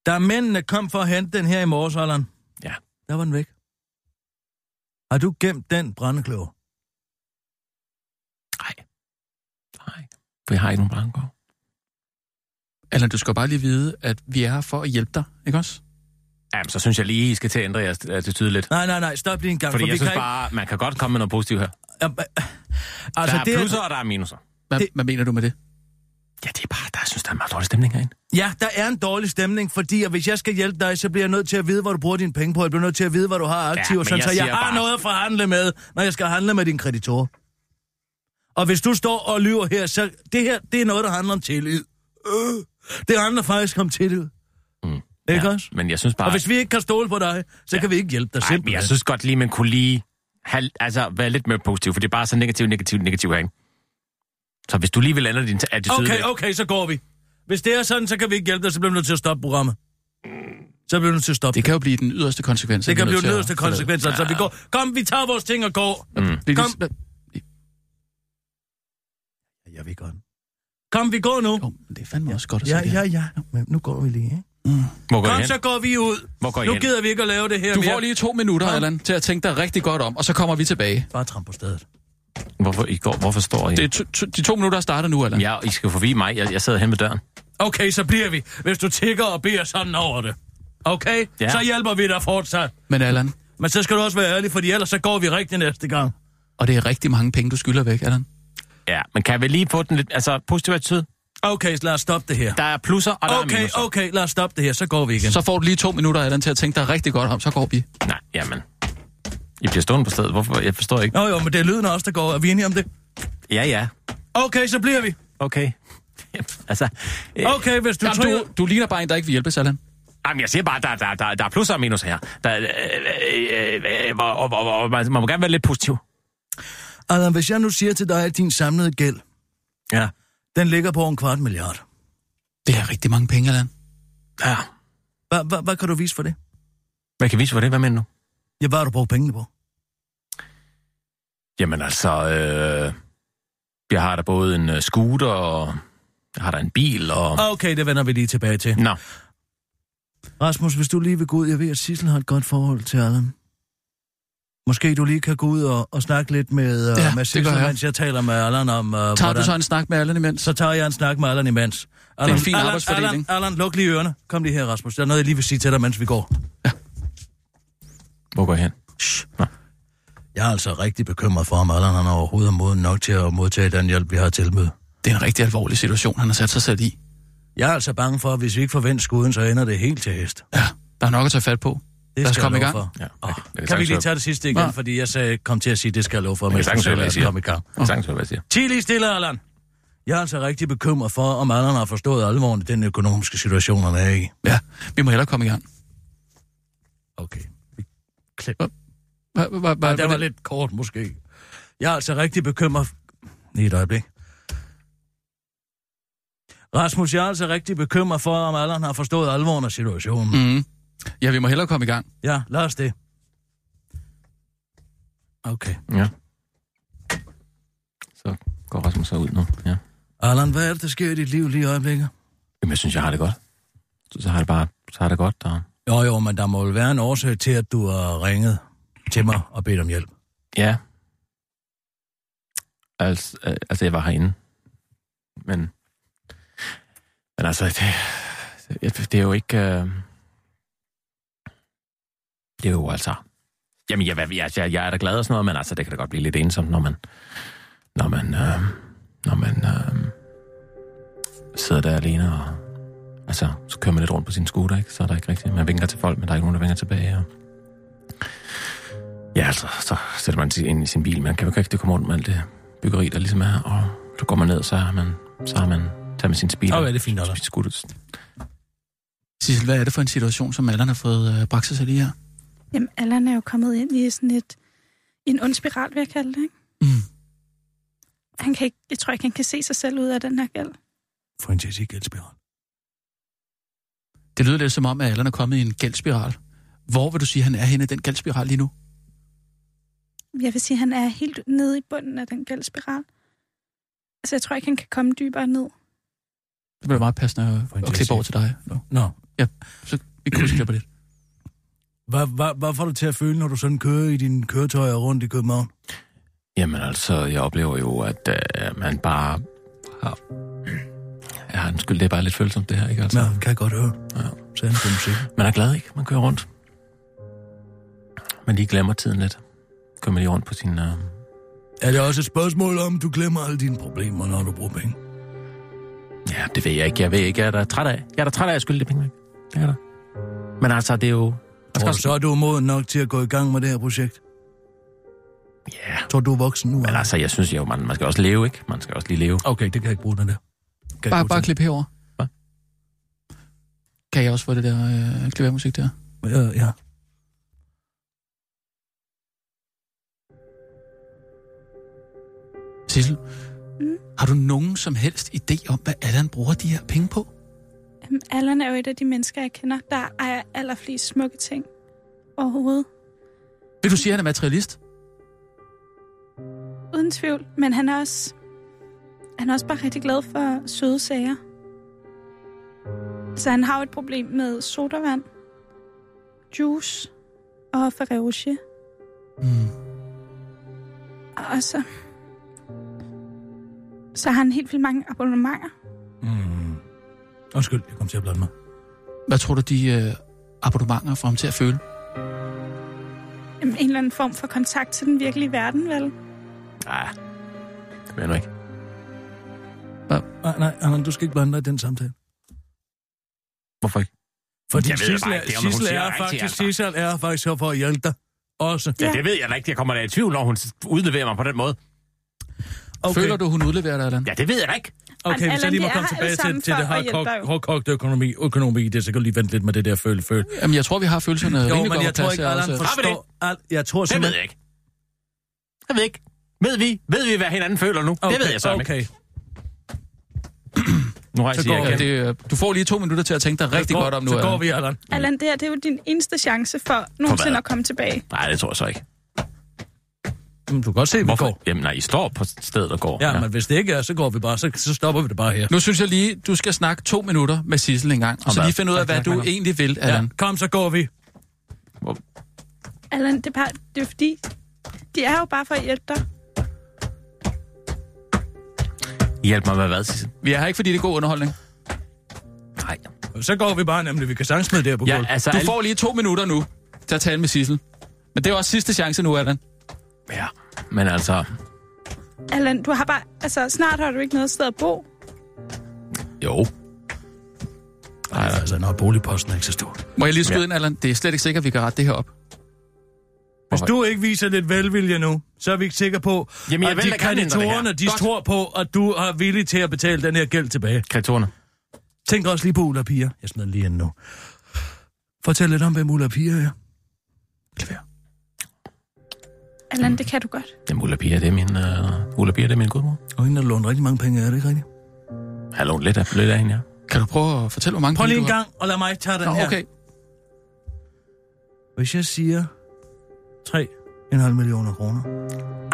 Da mændene kom for at hente den her i morges, Allan, Ja. der var den væk. Har du gemt den brændekløver? Nej. Nej. For jeg har ikke nogen brandgård. Allan, du skal bare lige vide, at vi er her for at hjælpe dig, ikke også? Jamen, så synes jeg lige, I skal til at ændre jeres attitude lidt. Nej, nej, nej, stop lige en gang. Fordi for jeg vi synes kan bare, man kan godt komme med noget positivt her. Ikke... Ja, Altså, der er det plusser, og der er minuser. Hvad, Det- hvad mener du med det? Ja, det er bare, der jeg synes, der er en meget dårlig stemning herinde. Ja, der er en dårlig stemning, fordi at hvis jeg skal hjælpe dig, så bliver jeg nødt til at vide, hvor du bruger dine penge på. Jeg bliver nødt til at vide, hvad du har aktiver, men sådan, jeg så jeg har bare- noget at forhandle med, når jeg skal handle med din kreditor. Og hvis du står og lyver her, så det her, det er noget, der handler om tillid. Øh, det handler faktisk om tillid. Ikke Ja, også? Men jeg synes bare... Og hvis vi ikke kan stole på dig, så Ja. kan vi ikke hjælpe dig Ej, men simpelthen. jeg synes godt lige, man kunne lige have, altså, være lidt mere positiv, for det er bare så negativt, negativt, negativt herinde. Så hvis du lige vil ændre din attitude Okay, lidt- okay, så går vi. Hvis det er sådan, så kan vi ikke hjælpe dig, så bliver vi nødt til at stoppe programmet. Så bliver vi nødt til at stoppe Det kan jo blive den yderste konsekvens. Det kan blive den yderste konsekvens, altså vi går. Kom, vi tager vores ting og går. Mm. Kom. vi- Jeg vil godt. Kom, vi går nu. Jo, men det er fandme også godt at Ja, det ja, ja. Men nu går vi lige, ikke? Hvor går Kom, hen? så går vi ud. Hvor går Nu hen? gider vi ikke at lave det her Du mere. får lige to minutter, Kom. Allan, til at tænke dig rigtig godt om, og så kommer vi tilbage. Bare tramp på stedet. Hvorfor, I går, hvorfor står I? Det er to, to, de to minutter starter nu, Allan. Ja, I skal forbi mig. Jeg, jeg sidder hen ved døren. Okay, så bliver vi, hvis du tigger og beder sådan over det. Okay? Ja. Så hjælper vi dig fortsat. Men Allan, Men så skal du også være ærlig, fordi ellers så går vi rigtig næste gang. og det er rigtig mange penge, du skylder væk, Allan. Ja, men kan vi lige få den lidt... Altså, positiv attitude. Okay, så lad os stoppe det her. Der er plusser, og der er Okay, minuser. okay, lad os stoppe det her, så går vi igen. Så får du lige to minutter, Allan, til at tænke dig rigtig godt om, så går vi. Nej, jamen. I bliver stående på stedet. Hvorfor? Jeg forstår ikke. Nå jo, men det er lyden også, der går. Er vi enige om det? Ja, ja. Okay, så bliver vi. Okay. <laughs> altså, øh, Okay, hvis du Jamen, tror... du, du ligner bare en, der ikke vil hjælpes, Allan. Jamen, jeg siger bare, der, der, der, der er plusser og minus her. Der, øh, øh, øh, øh, og, og, og, og, man må gerne være lidt positiv. Allan, hvis jeg nu siger til dig, at din samlede gæld, Ja. Den ligger på en kvart milliard. Det er rigtig mange penge, Allan. Ja. Hvad, hvad, hvad kan du vise for det? Hvad kan vise for det? Hvad mener du? Ja, hvad har du brugt pengene på? Jamen altså, øh, jeg har da både en øh, scooter, og jeg har da en bil, og... Okay, det vender vi lige tilbage til. Nå, Rasmus, hvis du lige vil gå ud, jeg ved, at Sissel har et godt forhold til Allan. Måske du lige kan gå ud og, og snakke lidt med, uh, Ja, med det Sissel, jeg. mens jeg taler med Allan om, uh, Tager du så en snak med Allan imens? Så tager jeg en snak med Allan imens. Allan, en fin Allan, arbejdsfordeling. Allan, Allan, luk lige ørerne. Kom lige her, Rasmus. Der er noget, jeg lige vil sige til dig, mens vi går. hvor går jeg hen? Jeg er altså rigtig bekymret for, om Allan han overhovedet er moden nok til at modtage den hjælp, vi har tilbudt. Det er en rigtig alvorlig situation, han har sat sig selv i. Jeg er altså bange for, at hvis vi ikke får vendt skuden, så ender det helt til hest. Ja, der er nok at tage fat på. Det Lad os skal komme i jeg love gang. For. Ja, Oh, jeg kan kan vi lige tage det sidste igen, Ja. fordi jeg sagde, kom til at sige, det skal jeg love for, Jeg hvad jeg jeg siger. komme i gang. Jeg høre, hvad jeg siger. Ti lige stille, Allan. Jeg er altså rigtig bekymret for, om Allan har forstået alvoren i den økonomiske situation, han er i. Ja, vi må hellere komme i gang. Okay. Klip. Hvad, det var lidt kort, måske. Jeg er altså rigtig bekymret... Lige et øjeblik. Rasmus, jeg er altså rigtig bekymret for, om Allan har forstået alvoren af situationen. Mm. Ja, vi må hellere komme i gang. Ja, lad os det. Okay. Ja. Så går Rasmus så ud nu, ja. Allan, hvad er det, der sker i dit liv lige i øjeblikket? Jamen, jeg synes, jeg har det godt. Så, så har det bare, så har det godt, og... Jo, jo, men der må vel være en årsag til, at du har ringet til mig og bedt om hjælp. Ja. Altså, øh, altså jeg var herinde. Men... Men altså, det, det, det er jo ikke... Øh, det er jo altså... Jamen, jeg, jeg, jeg, jeg er da glad og sådan noget, men altså, det kan da godt blive lidt ensomt, når man... Når man... Øh, når man... Øh, sidder der alene og... Altså, så kører man lidt rundt på sin scooter, ikke? Så er der ikke rigtigt... Man vinker til folk, men der er ikke nogen, der vinker tilbage, og... Ja, altså, så sætter man sig ind i sin bil. Man kan jo ikke rigtig komme rundt med alt det byggeri, der ligesom er. Og så går man ned, så har man, så har man taget med sin bil. Okay, det er fint, Allan. Skudt. Sissel, hvad er det for en situation, som Allan har fået øh, bragt sig selv i her? Jamen, Allan er jo kommet ind i sådan et, en ond spiral, vil jeg kalde det, ikke? Mm. Han kan ikke, jeg tror ikke, han kan se sig selv ud af den her gæld. For en til gældsspiral. Det lyder lidt som om, at Allan er kommet i en gældspiral. Hvor vil du sige, at han er henne i den gældspiral lige nu? Jeg vil sige, at han er helt nede i bunden af den gældsspiral. Altså, jeg tror ikke, han kan komme dybere ned. Det bliver meget passende at, For en at klippe over til dig. Nu. Nå, Så vi krydsklipper lidt. Hvad, hvad, hvad får du til at føle, når du sådan kører i dine køretøjer rundt i København? Jamen altså, jeg oplever jo, at øh, man bare har... Ja, undskyld, det er bare lidt følsomt det her, ikke? Altså, Ja, kan jeg godt høre. Ja. Så er det musik. Man er glad, ikke? Man kører rundt. Man lige glemmer tiden lidt. Kører man lige rundt på sin... Øh... Er det også et spørgsmål om, du glemmer alle dine problemer, når du bruger penge? Ja, det ved jeg ikke. Jeg ved ikke, jeg er da træt af. Jeg er da træt af at skylde det penge. Det er der. Men altså, det er jo... Tror du så, er du moden nok til at gå i gang med det her projekt? Ja, Tror du er voksen nu? men altså, jeg synes jo, man, man skal også leve, ikke? Man skal også lige leve. Okay, det kan jeg ikke bruge den der. Kan jeg Bare, bare klip herover. Hvad? Kan jeg også få det der øh, klavermusik der? den. Ja, ja. Sissel, har du nogen som helst idé om, hvad Allan bruger de her penge på? Jamen, Allan er jo et af de mennesker, jeg kender, der ejer allerflest smukke ting overhovedet. Vil du sige, at han er materialist? Uden tvivl. Men han er også, han er også bare rigtig glad for søde sager. Så han har jo et problem med sodavand, juice og Ferrero Rocher. Mm. Og så... Så har han helt vildt mange abonnementer. Mm. Undskyld, jeg kom til at blande mig. Hvad tror du, de øh, abonnementer får ham til at føle? Jamen, en eller anden form for kontakt til den virkelige verden, vel? Nej, det mener jeg ikke. Nej, nej, Allan, du skal ikke blande dig i den samtale. Hvorfor ikke? Fordi Jeg ved det Sissel er. Det er, Sissel er faktisk, altså. Sissel er faktisk her for at hjælpe dig. Også. Ja, Ja. det ved jeg da ikke. Jeg kommer da i tvivl, når hun udleverer mig på den måde. Okay. Føler du, hun udleverer dig, Allan? Ja, det ved jeg da ikke. Okay, hvis jeg Allan, lige må det er komme tilbage til, til det jo. hårdkogte økonomi, økonomi, det så kan lige vente lidt med det der føle føle. Jamen, jeg tror, vi har følelserne Jo, rimelig men godt jeg tror ikke, Allan forstår... Al, jeg tror Det ved simpelthen... jeg ikke. Jeg ved ikke. Ved vi, ved vi, hvad hinanden føler nu? Okay, det ved jeg så okay. ikke. Nu har jeg Så går jeg Ja, igen. det, du får lige to minutter til at tænke dig rigtig går, godt om nu. Så går Allan. vi, Allan. Allan, det her det er jo din eneste chance for nogensinde at komme tilbage. Nej, det tror jeg så ikke. Du kan godt se, at vi Hvorfor? går. Jamen nej, I står på stedet og går. Ja, men hvis det ikke er, så går vi bare. Så, så stopper vi det bare her. Nu synes jeg lige, du skal snakke to minutter med Sissel en gang, og så hvad? lige finde ud af, Hvad du egentlig vil, Ja, Allan. kom, så går vi. Allan, det er, bare, det er fordi, de er jo bare for at hjælpe dig. Hjælp mig med hvad, Sissel? Vi er her ikke, fordi det er god underholdning. Nej. Så går vi bare nemlig. Vi kan det her på Ja, gulvet. altså... Du får lige to minutter nu til at tale med Sissel. Men det er også sidste chance nu, Allan. Ja, men altså... Allan, du har bare... Altså, snart har du ikke noget sted at bo. Jo. Nej, altså, når boligposten er ikke så stor. Må jeg lige skyde Ja. ind, Allan? Det er slet ikke sikkert, at vi kan rette det her op. Hvis du ikke viser lidt velvilje nu, så er vi ikke sikre på, Jamen, jeg at de kreditorerne, de Godt. tror på, at du er villig til at betale den her gæld tilbage. Kreditorerne. Tænk også lige på Ulla Pia. Jeg smider den lige ind nu. Fortæl lidt om, hvem Ulla Pia er. Klaver. Allan, det kan du godt. Jamen, Ulla Pia, det er min... Uh, Ulla Pia, det er min gudmor. Og hende har lånt rigtig mange penge, er det ikke rigtigt? Jeg har lånt lidt af, lidt af hende, ja. Kan du prøve at fortælle, hvor mange Prøv lige penge en du har? gang, og lad mig tage den Nå, her. okay. Hvis jeg siger 3,5 millioner kroner.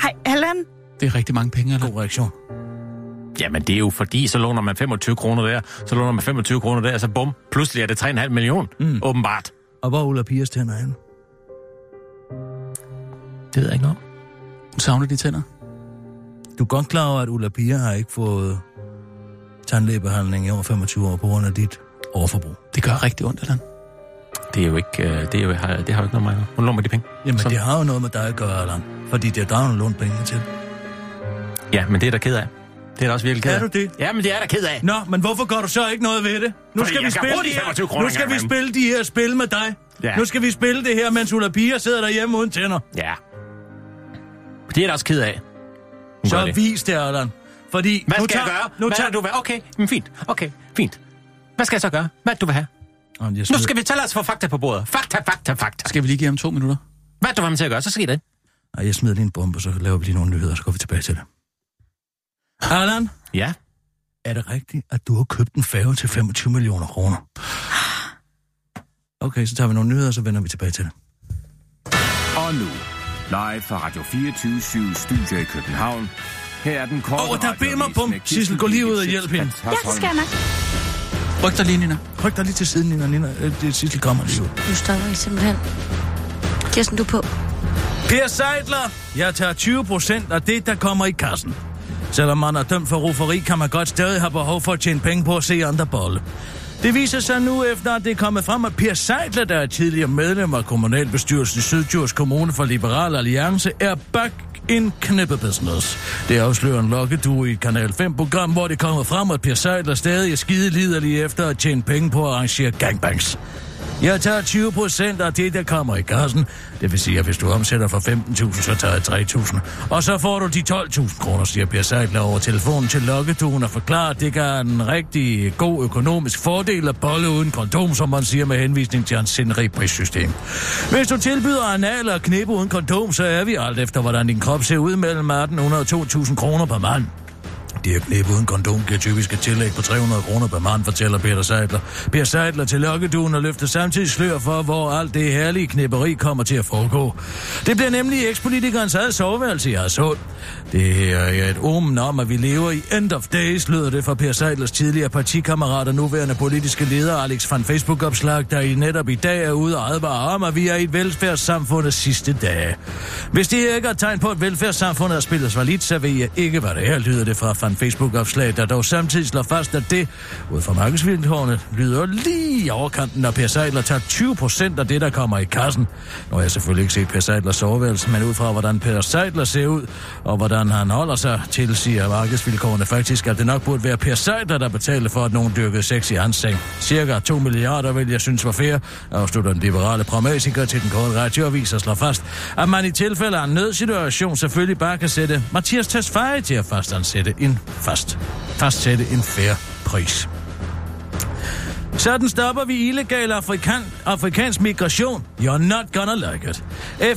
Ej, Allan, Det er rigtig mange penge, Allan. God reaktion. Jamen, det er jo fordi, så låner man 25 kroner der, så låner man 25 kroner der, så bum, pludselig er det 3,5 millioner, mm. åbenbart. Og hvor er Ulla Pias tænder henne? Det ved jeg ikke noget om. Du savner de tænder. Du er godt klar over, at Ulla Pia har ikke fået tandlægebehandling i over 25 år på grund af dit overforbrug. Det gør rigtig ondt, Allan. Det er jo ikke, øh, det, er jo, har- det har jo ikke noget med mig. Hun låner de penge. Jamen, Så- det har jo noget med dig at gøre, Allan. Fordi det er dig, hun lånt penge til. Ja, men det er der ked af. Det er da også virkelig ked af. Er du det? Ja, men det er der ked af. Nå, men hvorfor gør du så ikke noget ved det? Nu Fordi skal vi spille de her, 25 kroner nu skal vi spille de her spil med dig. Ja. Nu skal vi spille det her, mens Ulla Pia sidder derhjemme uden tænder. Ja. Det er jeg da også ked af. Så det. vis det, Allan. Fordi Hvad nu skal jeg tager- gøre? Nu Hvad tager du vil? Okay, men fint. Okay, fint. Hvad skal jeg så gøre? Hvad er du vil have? Jamen, jeg Nu skal vi tælle os for fakta på bordet. Fakta, fakta, fakta. Skal vi lige give ham to minutter? Hvad er det, du vil have mig til at gøre? Så sker det. Ej, jeg smider lige en bombe, så laver vi lige nogle nyheder, så går vi tilbage til det. Allan, Ja. er det rigtigt, at du har købt en færge til 25 millioner kroner? Okay, så tager vi nogle nyheder, så vender vi tilbage til det. Og nu, live fra Radio 24 Studio i København. Her er den korte Åh, der er radioavis Bimmer Bum. med Kirsten Sissel, gå lige ud og hjælp hende. Ja, det skal jeg nok. Ryk dig lige, Nina. Ryk dig lige til siden, Nina. Nina øh, det Sissel kommer lige ud. Nu stopper I simpelthen. Kirsten, du på. Per Seidler, jeg tager 20 procent af det, der kommer i kassen. Selvom man er dømt for ruferi, kan man godt stadig have behov for at tjene penge på at se andre bolle. Det viser sig nu efter, at det er kommet frem, at Per Seidler, der er tidligere medlem af kommunalbestyrelsen i Syddjurs Kommune for Liberal Alliance, er back in knippebusiness. Det afslører en lokkedue i et Kanal 5-program, hvor det kommer frem, at Per Seidler stadig er skide liderlig efter at tjene penge på at arrangere gangbangs. Jeg tager 20 procent af det, der kommer i kassen. Det vil sige, at hvis du omsætter for 15.000, så tager jeg 3.000. Og så får du de 12.000 kroner, siger Per Seidler over telefonen til lokkeduen og forklarer, at det gør en rigtig god økonomisk fordel at bolle uden kondom, som man siger med henvisning til hans sindrige prissystem. Hvis du tilbyder anal og knippe uden kondom, så er vi alt efter, hvordan din krop ser ud mellem 1.800 og 2.000 kroner per mand. Det er knæp uden kondom giver typisk et tillæg på 300 kroner per mand, fortæller Peter Seidler. Per Seidler til lokkeduen og løfter samtidig slør for, hvor alt det herlige knæpperi kommer til at foregå. Det bliver nemlig ekspolitikernes eget soveværelse, i har. Det her er et omen om, at vi lever i end of days, lyder det fra Per Seidlers tidligere partikammerat og nuværende politiske leder Alex van Facebook-opslag, der i netop i dag er ude og advare om, at vi er i et velfærdssamfundets sidste dage. Hvis det ikke er et tegn på, at velfærdssamfundet er spillet lidt, så ved jeg ikke, hvad det er, lyder det fra van en Facebook-opslag, der dog samtidig slår fast, at det, ud fra markedsvilkårene, lyder lige i overkanten, når Per Seidler tager 20 procent af det, der kommer i kassen. Nu har jeg selvfølgelig ikke set Per Seidlers soveværelse, men ud fra, hvordan Per Seidler ser ud, og hvordan han holder sig, tilsiger markedsvilkårene faktisk, at det nok burde være Per Seidler, der betaler for, at nogen dyrkede sex i hans seng. Cirka 2 milliarder vil jeg synes var fair, afslutter den liberale pragmatiker til den korte radioavis og slår fast, at man i tilfælde af en nødsituation selvfølgelig bare kan sætte Mathias Tesfaye til at fastansætte en fast, fastsætte en fair pris. Sådan stopper vi illegal afrikan, afrikansk migration. You're not gonna like it.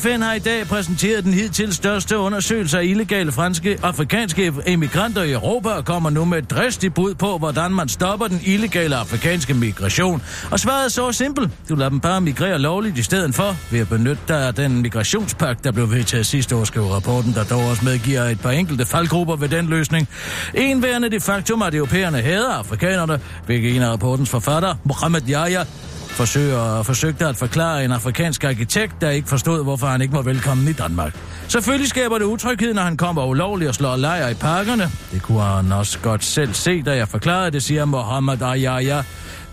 FN har i dag præsenteret den hidtil største undersøgelse af illegale franske afrikanske emigranter i Europa og kommer nu med et dristigt bud på, hvordan man stopper den illegale afrikanske migration. Og svaret er så simpelt. Du lader dem bare migrere lovligt i stedet for ved at benytte dig af den migrationspagt, der blev vedtaget sidste år, skriver rapporten, der dog også medgiver et par enkelte faldgrupper ved den løsning. En værende det faktum, at europæerne hader afrikanerne, hvilket en af rapportens forfatter, Mohammed Yahya, forsøger, forsøgte at forklare en afrikansk arkitekt, der ikke forstod, hvorfor han ikke var velkommen i Danmark. Selvfølgelig skaber det utryghed, når han kommer ulovligt og slår lejr i parkerne. Det kunne han også godt selv se, da jeg forklarede det, siger Mohammed Ayaya,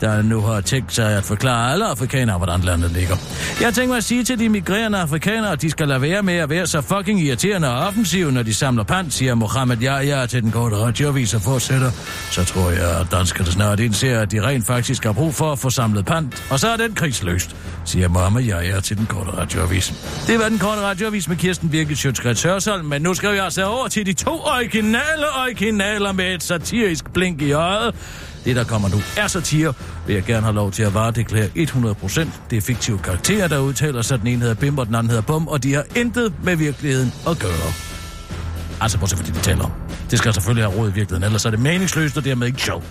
der nu har tænkt sig at forklare alle afrikanere, hvordan landet ligger. Jeg tænker mig at sige til de migrerende afrikanere, at de skal lade være med at være så fucking irriterende og offensive, når de samler pant, siger Mohammed Jaja til den korte radioavis og fortsætter. Så tror jeg, at danskerne snart indser, at de rent faktisk har brug for at få samlet pant. Og så er den krigsløst, siger Mohammed Jaja til den korte radioavis. Det var den korte radioavis med Kirsten Birgit Sjøtskrets Hørsholm, men nu skal vi altså over til de to originale originaler med et satirisk blink i øjet. Det, der kommer nu, er satire, vil jeg gerne have lov til at varedeklære 100%. Det er fiktive karakterer, der udtaler sig. Den ene hedder Bim, og den anden hedder Bum, og de har intet med virkeligheden at gøre. Altså, bortset fordi de taler om. Det skal selvfølgelig have råd i virkeligheden, ellers er det meningsløst og dermed ikke sjovt.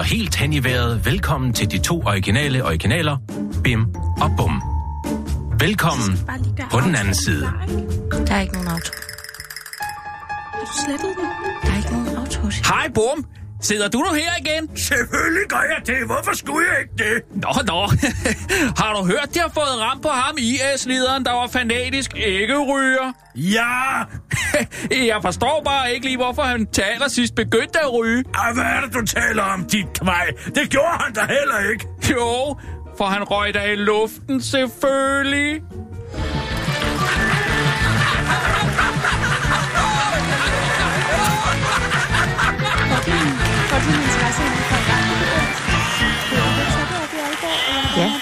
Byder helt hen i vejret velkommen til de to originale originaler, Bim og Bum. Velkommen på den anden side. Der er ikke nogen auto. Har du slettet den? Der er ikke nogen auto. Hej, Bum. Sidder du nu her igen? Selvfølgelig gør jeg det. Hvorfor skulle jeg ikke det? Nå, nå. <laughs> har du hørt, de har fået ramt på ham, IS-lederen, der var fanatisk ikke ryger? Ja! <laughs> Jeg forstår bare ikke lige, hvorfor han til allersidst begyndte at ryge. Ej, hvad er det, du taler om, dit kvej? Det gjorde han da heller ikke. Jo, for han røg der i luften, selvfølgelig.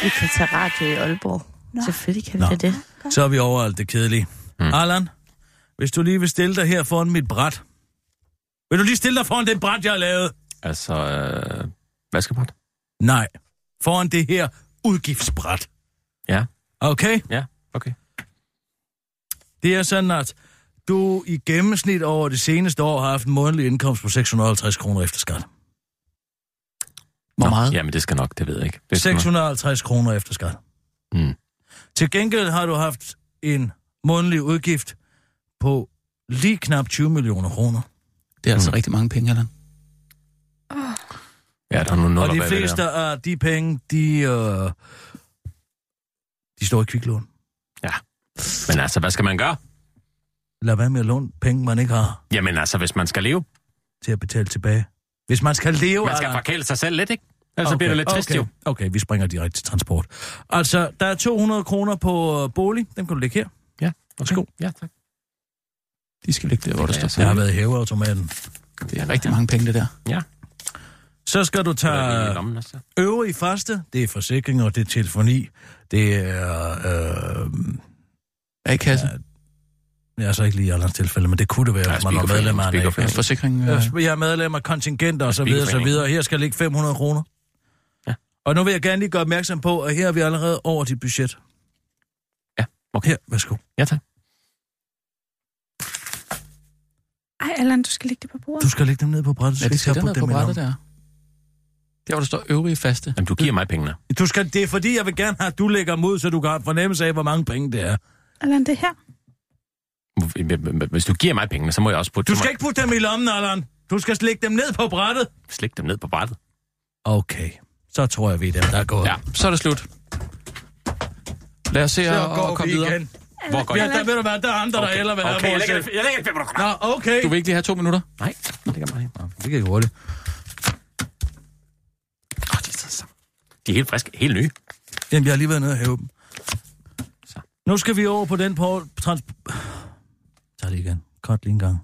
Vi kan tage radio i Aalborg. Nå. Selvfølgelig kan vi Nå. det. Så er vi over alt det kedelige. Mm. Allan, hvis du lige vil stille dig her foran mit bræt. Vil du lige stille dig foran det bræt, jeg har lavet? Altså, øh, vaskebræt? Nej, foran det her udgiftsbræt. Ja, Okay? ja, okay. Det er sådan, at du i gennemsnit over det seneste år har haft en månedlig indkomst på 650 kroner efter skat. Hvor Nå, meget? Jamen, det skal nok, det ved jeg ikke. Det skal nok. 650 kroner efter skat. Mm. Til gengæld har du haft en månedlig udgift på lige knap 20 millioner kroner. Det er altså Mm. rigtig mange penge, Allan. Ja, der er nogle Og de fleste af de penge, de, øh, de står i kviklån. Men altså, hvad skal man gøre? Lad være med at låne penge, man ikke har Jamen altså, hvis man skal leve. til at betale tilbage. Hvis man skal leve... Man skal forkæle sig selv lidt, ikke? Ellers okay, bliver det lidt trist, okay. jo. Okay, vi springer direkte til transport. Altså, der er 200 kroner på øh, bolig. Dem kan du lægge her. Ja, Værsgo. Ja, tak. De skal ligge der, hvor Ja, står. Jeg har været i hæveautomaten. Det er rigtig mange penge, det der. Ja. Så skal du tage lommen også. øvrige faste. Det er forsikringer, det er telefoni. Det er... Øh, A-kasse. Jeg er så ikke lige i Allans tilfælde, men det kunne det være, Ja, hvis man var medlem af en. Forsikring. Øh, Jeg jeg er medlem af kontingenter og så videre, så Speakerforening. videre. Her skal ligge 500 kroner. Ja. Og nu vil jeg gerne lige gøre opmærksom på, at her er vi allerede over dit budget. Ja, okay. Her, værsgo. Ja, tak. Ej, Allan, du skal lægge det på bordet. Du skal lægge dem ned på brættet. ja, så det putte ned på brættet der. Der, hvor der står øvrige faste. Jamen, du giver mig pengene. Du skal, det er fordi, jeg vil gerne have, at du lægger dem ud, så du kan have fornemmelse af, hvor mange penge det er. Allan, det er her. Hvis du giver mig pengene, så må jeg også putte Du skal ikke putte dem i lommen, Allan. Du skal lægge dem ned på brættet. Slik dem ned på brættet. Okay, så tror jeg, vi er dem, der er gået. Ja, så er det slut. Lad os se Så går at komme vi videre. igen. Hvor går Ja, jeg? der ved du hvad, der er andre, der Okay, heller vil have okay, jeg vores... lægger, jeg lægger fem Nå, okay. Du vil ikke lige have to minutter? Nej, det kan man ikke. Det gik hurtigt. Oh, de, er så, de er helt friske, helt nye. Jamen, jeg har lige været nede og hæve dem. Så. Nu skal vi over på den på... Trans... Tag det igen. Kort lige en gang.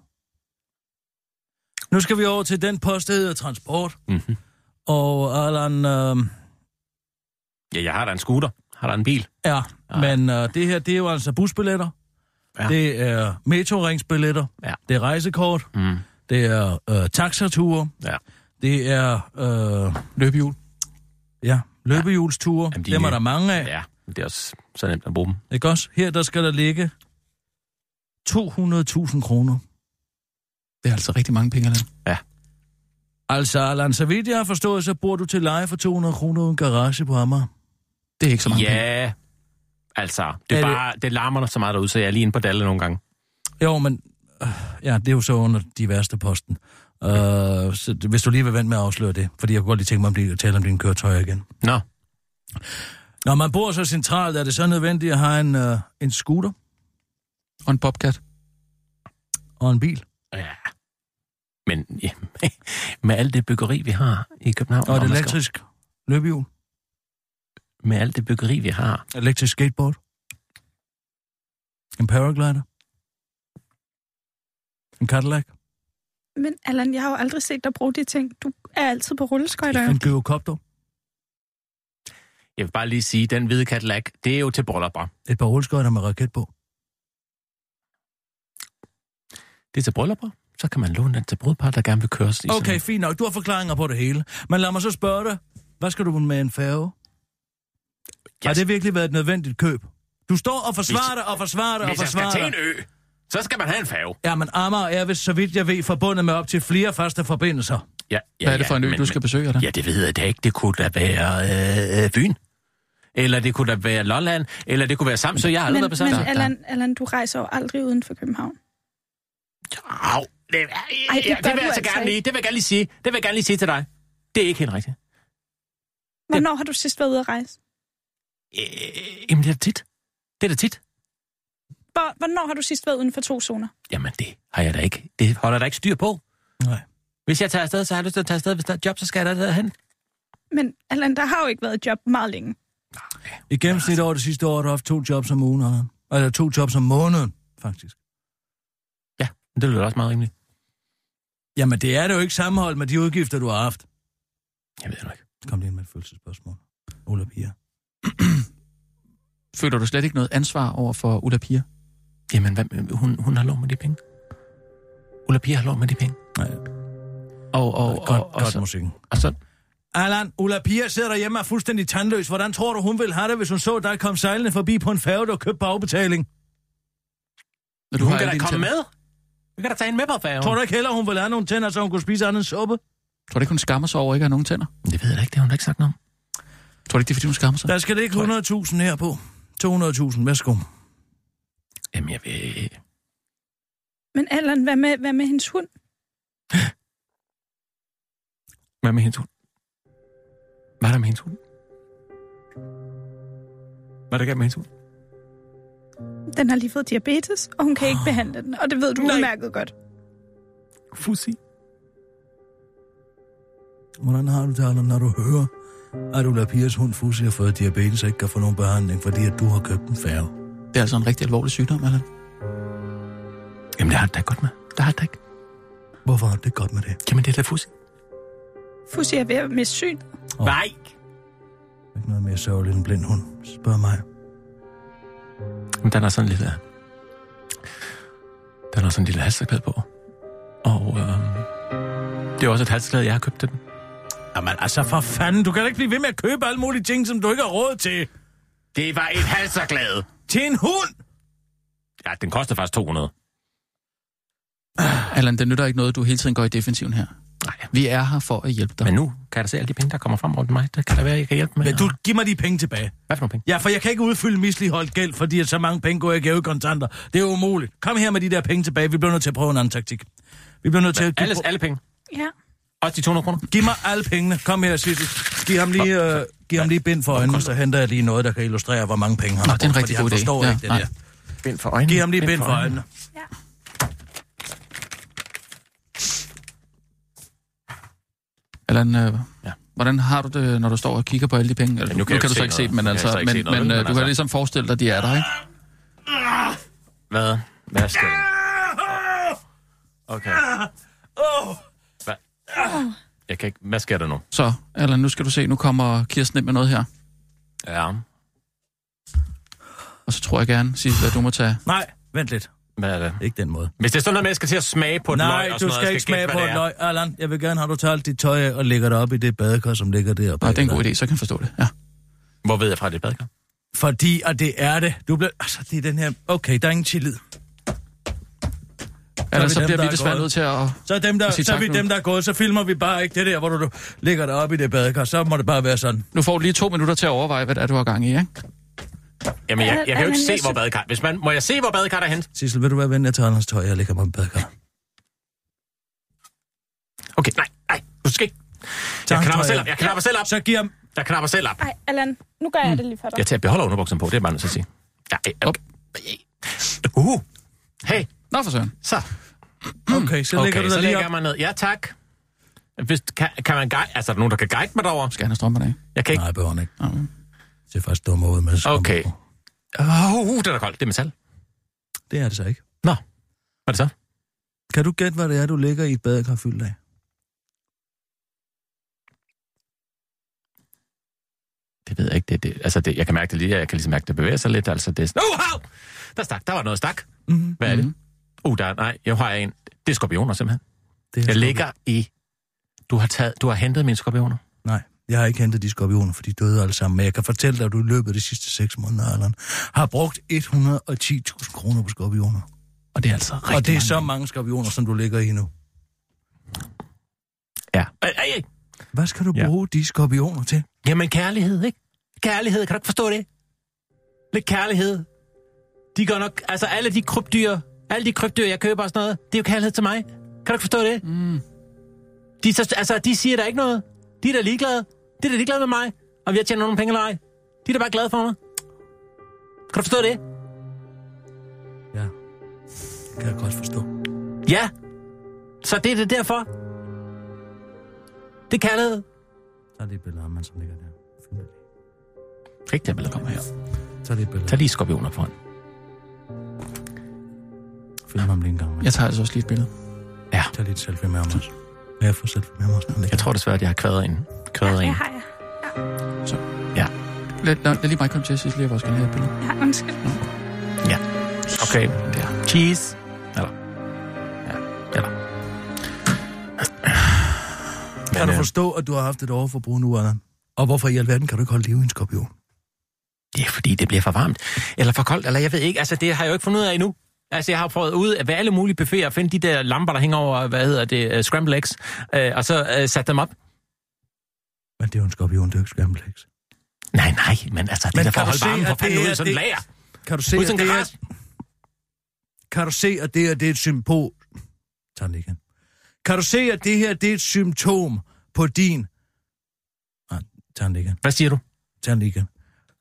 Nu skal vi over til den post, der hedder transport. Mm-hmm. Og Allan... Øh... Ja, jeg har da en scooter. Har der en bil? Ja, men øh, det her, det er jo altså busbilletter. Ja. Ja. Det er metroringsbilletter. Ja. Det er rejsekort. Mm. Det er øh, taxature. Ja. Det er... Øh, Løbehjul. ja, løbehjulsture. Jamen, de Dem er er- der mange af. Ja, det er også så nemt at bruge dem. Ikke også? Her, der skal der ligge 200.000 kroner. Det er altså rigtig mange penge, Allan. Altså, Allan, så vidt jeg har forstået, så bor du til leje for 200 kroner uden garage på Amager. Det er ikke så mange penge. Ja, altså, det, er Er det- bare, det larmer så meget derude, så jeg er lige inde på Dalle nogle gange. Jo, men øh, ja, det er jo så under de værste posten. Uh, så det- hvis du lige vil vente med at afsløre det, fordi jeg kunne godt lige tænke mig at blive- tale om dine køretøjer igen. Nå, Når man bor så centralt, er det så nødvendigt at have en, uh, en scooter Og en bobcat. og en bil. ja. Men ja, <laughs> med alt det byggeri, vi har i København, Og et elektrisk løbehjul. med alt det byggeri, vi har, Elektrisk skateboard. En paraglider. En Cadillac. Men Allan, jeg har jo aldrig set dig bruge de ting. Du er altid på rulleskøjter. En gyrokopter. jeg vil bare lige sige, den hvide Cadillac, det er jo til bryllupper. Et par rulleskøjter med raket på. Det er til bryllupper, så kan man låne den til brudpar, der gerne vil køres i Okay, fint nok. Du har forklaringer på det hele. Men lad mig så spørge dig. Hvad skal du med en færge? Har Yes. det virkelig været et nødvendigt køb? Du står og forsvarer det og forsvarer det og Hvis jeg skal forsvarer til en ø, så skal man have en færge. Ja, men Amager er, hvis så vidt jeg ved, forbundet med op til flere faste forbindelser. Ja, ja, Hvad er det for en ø, men- du skal besøge, Allan? Ja, det ved jeg da ikke. Det kunne da være øh, øh, Fyn. Eller det kunne da være Lolland. Eller det kunne være Samsø. Jeg har aldrig Men, været på men Samsø. Allan, Allan, du rejser jo aldrig uden for København. Au, det, Ej, det ja, det vil jeg så altså gerne ikke. lige. Det vil jeg gerne lige sige. Det vil jeg gerne lige sige til dig. Det er ikke helt rigtigt. Hvornår har du sidst været ude at rejse? Øh, jamen, det er da tit. Det er da tit. Hvor, hvornår har du sidst været uden for to zoner? Jamen, det har jeg da ikke. Det holder der ikke styr på. Nej. Hvis jeg tager afsted, så har jeg lyst til at tage afsted. Hvis der er et job, så skal jeg da derhen. Men Allan, der har jo ikke været et job meget længe. I gennemsnit over det sidste år har du haft to jobs om ugen, Allan. Eller to jobs om måneden, faktisk. Men det lyder også meget rimeligt. Jamen, det er det jo ikke sammenholdt med de udgifter, du har haft. Jeg ved det ikke. Kom lige ind med et følelsesspørgsmål. Ulla Pia. <clears throat> Føler du slet ikke noget ansvar over for Ulla Pia? Jamen, hvad, hun, hun har lov med de penge. Ulla Pia har lov med de penge. Nej, Og, og, godt, og, og, godt så, musikken. og så, Allan, Ulla Pia sidder derhjemme og er fuldstændig tandløs. Hvordan tror du, hun ville have det, hvis hun så dig komme sejlende forbi på en færge, der var købt på afbetaling? Når hun har kan da komme med. Vi kan da tage hende med på færgen. Tror du ikke heller, hun ville have nogle tænder, så hun kunne spise andet suppe? Tror du ikke, hun skammer sig over ikke at have nogen tænder? Det ved jeg da ikke, det har hun da ikke sagt noget om. Tror du ikke, det er, fordi hun skammer sig? Der skal ligge 100.000 her på. 200.000, værsgo. Jamen, jeg ved... Men Allan, hvad med, hvad med hendes hund? <gasps> Hvad med hendes hund? Hvad er der med hendes hund? Hvad er der galt med hendes hund? Den har lige fået diabetes, og hun kan ikke behandle den, og det ved du Nej. udmærket godt. Fussi. Hvordan har du det, Allan, når du hører, at Ulla Pias hund Fussi har fået diabetes og ikke kan få nogen behandling, fordi at du har købt en færge? Det er altså en rigtig alvorlig sygdom, Allan. Jamen, det har det da godt med. Det har det ikke. Hvorfor har det godt med det? Jamen, det er da Fussi. Fussi er ved at miste syn. Åh. Nej. Ikke noget mere sørgeligt end en blind hund. Spørg mig. Men den har sådan en lille... Den har sådan en lille halsterklæde på. Og øhm, det er også et halsterklæde, jeg har købt til den. Jamen altså for fanden, du kan da ikke blive ved med at købe alle mulige ting, som du ikke har råd til. Det var et halsterklæde. Til en hund! Ja, den koster faktisk 200. Allan, det nytter ikke noget, du hele tiden går i defensiven her. Nej. Vi er her for at hjælpe dig. Men nu kan jeg da se alle de penge, der kommer frem over mig. Det kan da være, jeg kan hjælpe med. Men du, giv mig de penge tilbage. Hvad for nogle penge? Ja, for jeg kan ikke udfylde misligeholdt gæld, fordi at så mange penge går jeg i kontanter. Det er umuligt. Kom her med de der penge tilbage. Vi bliver nødt til at prøve en anden taktik. Vi bliver nødt til at... Alles, alle penge. Ja. Også de 200 kroner? Giv mig alle pengene. Kom her, Sissel. Giv ham lige, øh, giv ham lige bind for øjnene, så henter jeg lige noget, der kan illustrere, hvor mange penge han Nå, har det er en rigtig fordi god han idé. forstår Ja, ikke det nej. der. Bind for øjnene. Giv ham lige bind for øjnene. Allan, øh, Ja. hvordan har du det, når du står og kigger på alle de penge? Altså, nu nu kan kan, jeg du ikke så se ikke se dem, men, Nu kan altså, men, noget, men vel, øh, du kan altså- ligesom forestille dig, at de er der, ikke? Hvad? Hvad skal det? Okay. Hvad? Jeg kan ikke... Hvad sker der nu? Så, Allan, nu skal du se, nu kommer Kirsten ind med noget her. Ja. Og så tror jeg gerne, Sissel, at du må tage... Nej, vent lidt. Hvad er det? Ikke den måde. Hvis det er sådan noget jeg skal til at smage på et løg Nej, og du sådan noget, skal jeg ikke smage gætte, på et løg. Allan, jeg vil gerne have, du tager alt dit tøj af og lægger det op i det badekar, som ligger der. Nå, det er en god idé, så kan jeg forstå det. Ja. Hvor ved jeg fra, det er badekar? Fordi, og det er det. Du bliver... Altså, det er den her... Okay, der er ingen tillid. Allan, vi så dem, bliver der vi desværre nødt til at... Så er, dem, der, så er vi nu. dem, der er gået, så filmer vi bare ikke det der, hvor du, du ligger det op i det badekar. Så må det bare være sådan. Nu får du lige to minutter til at overveje, hvad det er, du har gang i, ikke? Jamen, jeg, jeg kan jo ikke se, jeg hvor badekar... Hvis man, må jeg se, hvor badekar er hent? Sissel, vil du være ven, jeg tager hans tøj, og lægger mig i badekar? Okay, nej, nej, du skal ikke. Jeg knapper selv op, jeg knapper selv op. Så giver ham... Jeg knapper selv op. Ej, Allan, nu gør jeg det lige for dig. Jeg tager beholder underbukserne på, det er bare nødt til at sige. Ja, okay. Uh. Hey, Nå for søren. så. Okay, så lægger Okay, du så dig lige lægger op. jeg mig ned. Ja, tak. Hvis, kan, kan man guide, altså er der nogen, der kan guide mig derover? Skal han have strømperne af? Jeg kan ikke. Nej, behøver han ikke. Nå. Det ser faktisk ud med skummer Okay. på. Uh, det er da koldt. Det er metal. Det er det så ikke. Nå, hvad er det så? Kan du gætte, hvad det er, du ligger i et badekar fyldt af? Det ved jeg ikke. Det, det, altså, det, jeg kan mærke det lige. Jeg kan ligesom mærke, det bevæger sig lidt. Altså, det er... Uh, hav! Der stak. Der var noget stak. Mm-hmm. Hvad er det? Mhm. Uh, der, nej, jeg har en. Det er skorpioner, simpelthen. Det er Jeg skorpion. ligger i... Du har, taget, du har hentet mine skorpioner. Nej, jeg har ikke hentet de skorpioner, for de døde alle sammen. Men jeg kan fortælle dig, at du i løbet af de sidste 6 måneder, Allan, har brugt 110.000 kroner på skorpioner. Og det er altså rigtig Og det er mange så mange skorpioner, som du ligger i nu. Ja. Ej, ej. Hvad skal du Ja. bruge de skorpioner til? Jamen, kærlighed, ikke? Kærlighed, kan du ikke forstå det? Lidt kærlighed. De går nok... Altså, alle de krybdyr, alle de krybdyr, jeg køber og sådan noget, det er jo kærlighed til mig. Kan du ikke forstå det? Mm. De, så, altså, de siger der ikke noget. De er da ligeglade. De er da ligeglade med mig. Og vi har tjent nogle penge eller ej. De er da bare glade for mig. Kan du forstå det? Ja, kan jeg godt forstå. Ja. Så det er det derfor. Det er kærlighed. Tag lige et billede af ham, som ligger der. Film det. Rigtig billede kommer her. Tag lige et billede. Tag lige skorpioner foran. Film ham lige en gang. Jeg tager altså også lige et billede. Ja. Tag lige et selfie med ham også. Kan jeg få selfie med han ligger Jeg tror desværre, at jeg har kvædet en. Kvædet Ja, en. det har jeg. Lad, lad, lad lige mig komme til, Sissel. Jeg vil også gerne have et billede. Ja, undskyld. Okay. Der. Cheese. Eller. Ja. Eller. Kan du øh, forstå, at du har haft et overforbrug nu, Allan? Og hvorfor i alverden kan du ikke holde liv i en skorpion? Det er fordi, det bliver for varmt. Eller for koldt, eller jeg ved ikke. Altså, det har jeg jo ikke fundet ud af endnu. Altså, jeg har prøvet ud ved alle mulige buffeter at finde de der lamper, der hænger over, hvad hedder det, uh, scramble eggs, uh, og så uh, sat dem op. Men det er jo en skorpion, det er jo ikke scramble eggs. Nej, nej, men altså, det Men er da for at holde varmen for fanden ud i sådan en lager. Kan du se, at det er, kan du se, at det her det er et symbol... Tag den igen. Kan du se, at det her det er et symptom på din... Nej, tag den igen. Hvad siger du? Tag den igen.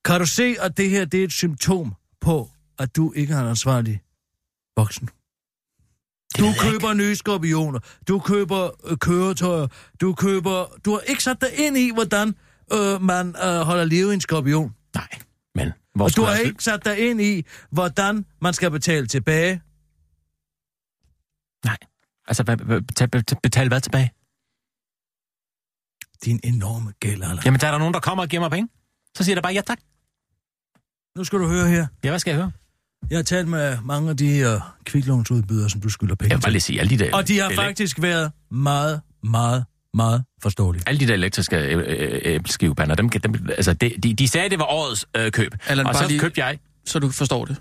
Kan du se, at det her det er et symptom på, at du ikke er en ansvarlig voksen? Du køber nye skorpioner, du køber øh, køretøjer, du køber... Du har ikke sat dig ind i, hvordan øh, man øh, holder liv i en skorpion. Nej, men... Hvor Og du har ikke sat dig ind i, hvordan man skal betale tilbage. Nej. Altså, hvad- hvad- betal, betal, betal hvad tilbage? Din enorme gæld, Allan. Jamen, der er der nogen, der kommer og giver mig penge. Så siger da bare, ja tak. Nu skal du høre her. Ja, hvad skal jeg høre? Jeg har talt med mange af de uh, kviklånsudbydere, som du skylder penge Jeg vil bare til. lige sige, alle de der... Og de har faktisk været meget, meget, meget forståelige. Alle de der elektriske øh, øh, æbleskivepander, dem, dem, altså, de, de, de sagde, det var årets øh, køb. Allan, og bare så lige- købte jeg. Så du forstår det.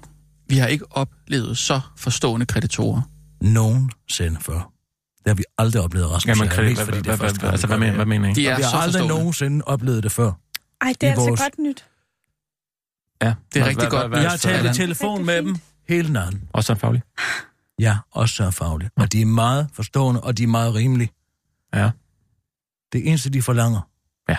Vi har ikke oplevet så forstående kreditorer. Nogensinde før. Det har vi aldrig oplevet, Rasmus. Jamen, kredit, hvad, fordi det hvad, er første hvad, altså, vi hvad, mener, hvad mener I? De er Vi så har aldrig nogensinde oplevet det før. Ej, det er altså vores- godt nyt. Ja, Det er rigtig godt. Hvad, Jeg har talt i telefon med dem hele natten. Også sådan faglig. Ja, også så fagligt. Og de er meget forstående, og de er meget rimelige. Ja. Det eneste, de forlanger. Ja.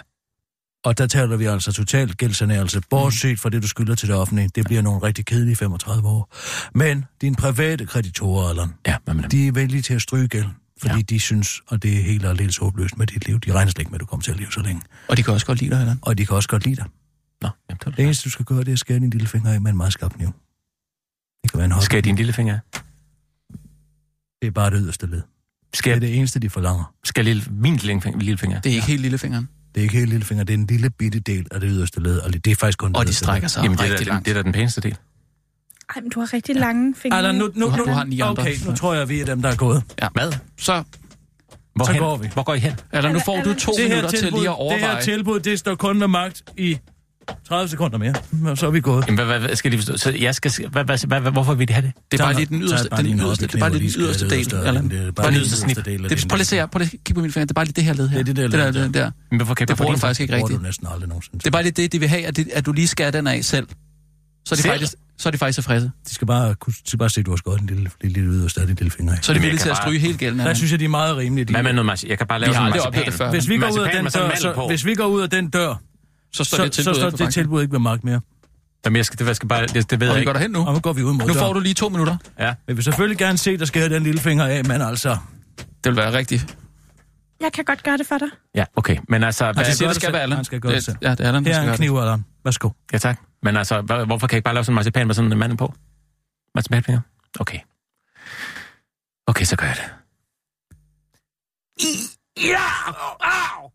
Og der taler vi altså totalt gældsanærelse, bortset fra det, du skylder til det offentlige. Det bliver nogle rigtig kedelige 35 år. Men dine private kreditorer, Allan, Ja, de er vældige til at stryge gæld, fordi Ja. ja. de synes, og det er helt og aldeles håbløst med dit liv. De regner slet ikke med, at du kommer til at leve så længe. Og de kan også godt lide dig, eller? Og de kan også godt lide dig. Nå, jamen, det Det eneste, du skal gøre, det er at skære din lille finger af med en meget skarp kniv. Det kan være en hobby. Skal din lille finger? Det er bare det yderste led. Det Skal, er det eneste, de forlanger. skal lille, min lille finger? Lille finger? Det er ikke helt lillefingeren. Det er ikke helt lille finger, det er en lille bitte del af det yderste led, og det er faktisk kun det Og de strækker sig Jamen, det er, langt. det er da den pæneste del. Ej, men du har rigtig lange fingre. Allan, nu, nu, Du har- nu, du har ni andre. okay, nu tror jeg, vi er dem, der er gået. Ja. Hvad? Så, Hvor Så går vi. Hvor går I hen? eller nu får du to Det minutter til lige at det overveje. her tilbud, det står kun med magt i 30 sekunder mere. Og så er vi gået. Jamen, hvad, hvad, hvad skal de forstå? Så jeg skal... Hvad, hvad, hvad, hvad, hvorfor vil de have det? Det er bare lige den yderste, er bare den en yderste, det er bare lige den yderste del, skal Allan. det er Bare den yderste snit. Det, prøv lige at se her, prøv lige at kigge på min finger, det er bare lige det her led her. Det er det der det der, led der. der. Men hvorfor kan Det bruger du faktisk ikke rigtigt. du næsten aldrig nogensinde. Det er bare lige det, de vil have, at, at du lige skærer den af selv. Så er de faktisk, så er de faktisk tilfredse. De skal bare, kunne- de skal bare se, at du har skåret den lille, lille, lille yderste af din lille finger. Så er de jeg villige til at stryge helt gælden. Der Allan. synes jeg, de er meget rimelige. De, Hvad med noget marcipan? Jeg kan bare lave sådan en marcipan. hvis vi går ud af den dør, så, vi Så står så, det så tilbud står på det tilbud ikke ved magt mere. Jamen, jeg skal, det, jeg skal bare, det, det ved Og jeg vi ikke. går derhen nu. Og nu går vi ud mod Nu får du lige to minutter. Ja, Jeg vil selvfølgelig gerne se dig skære den lille finger af, men altså... Det vil være rigtigt. Jeg kan godt gøre det for dig. ja, okay. Men altså, Og hvad, det siger, det det skal være Allan. Han skal gøre det selv. Ja, det er Allan, der Her skal er en det. kniv, Allan. Værsgo. ja tak. Men altså, hvorfor kan jeg ikke bare lave sådan en marcipan med sådan en mand på? Marcipanfinger? Okay. Okay, så gør jeg det. Ja! Au!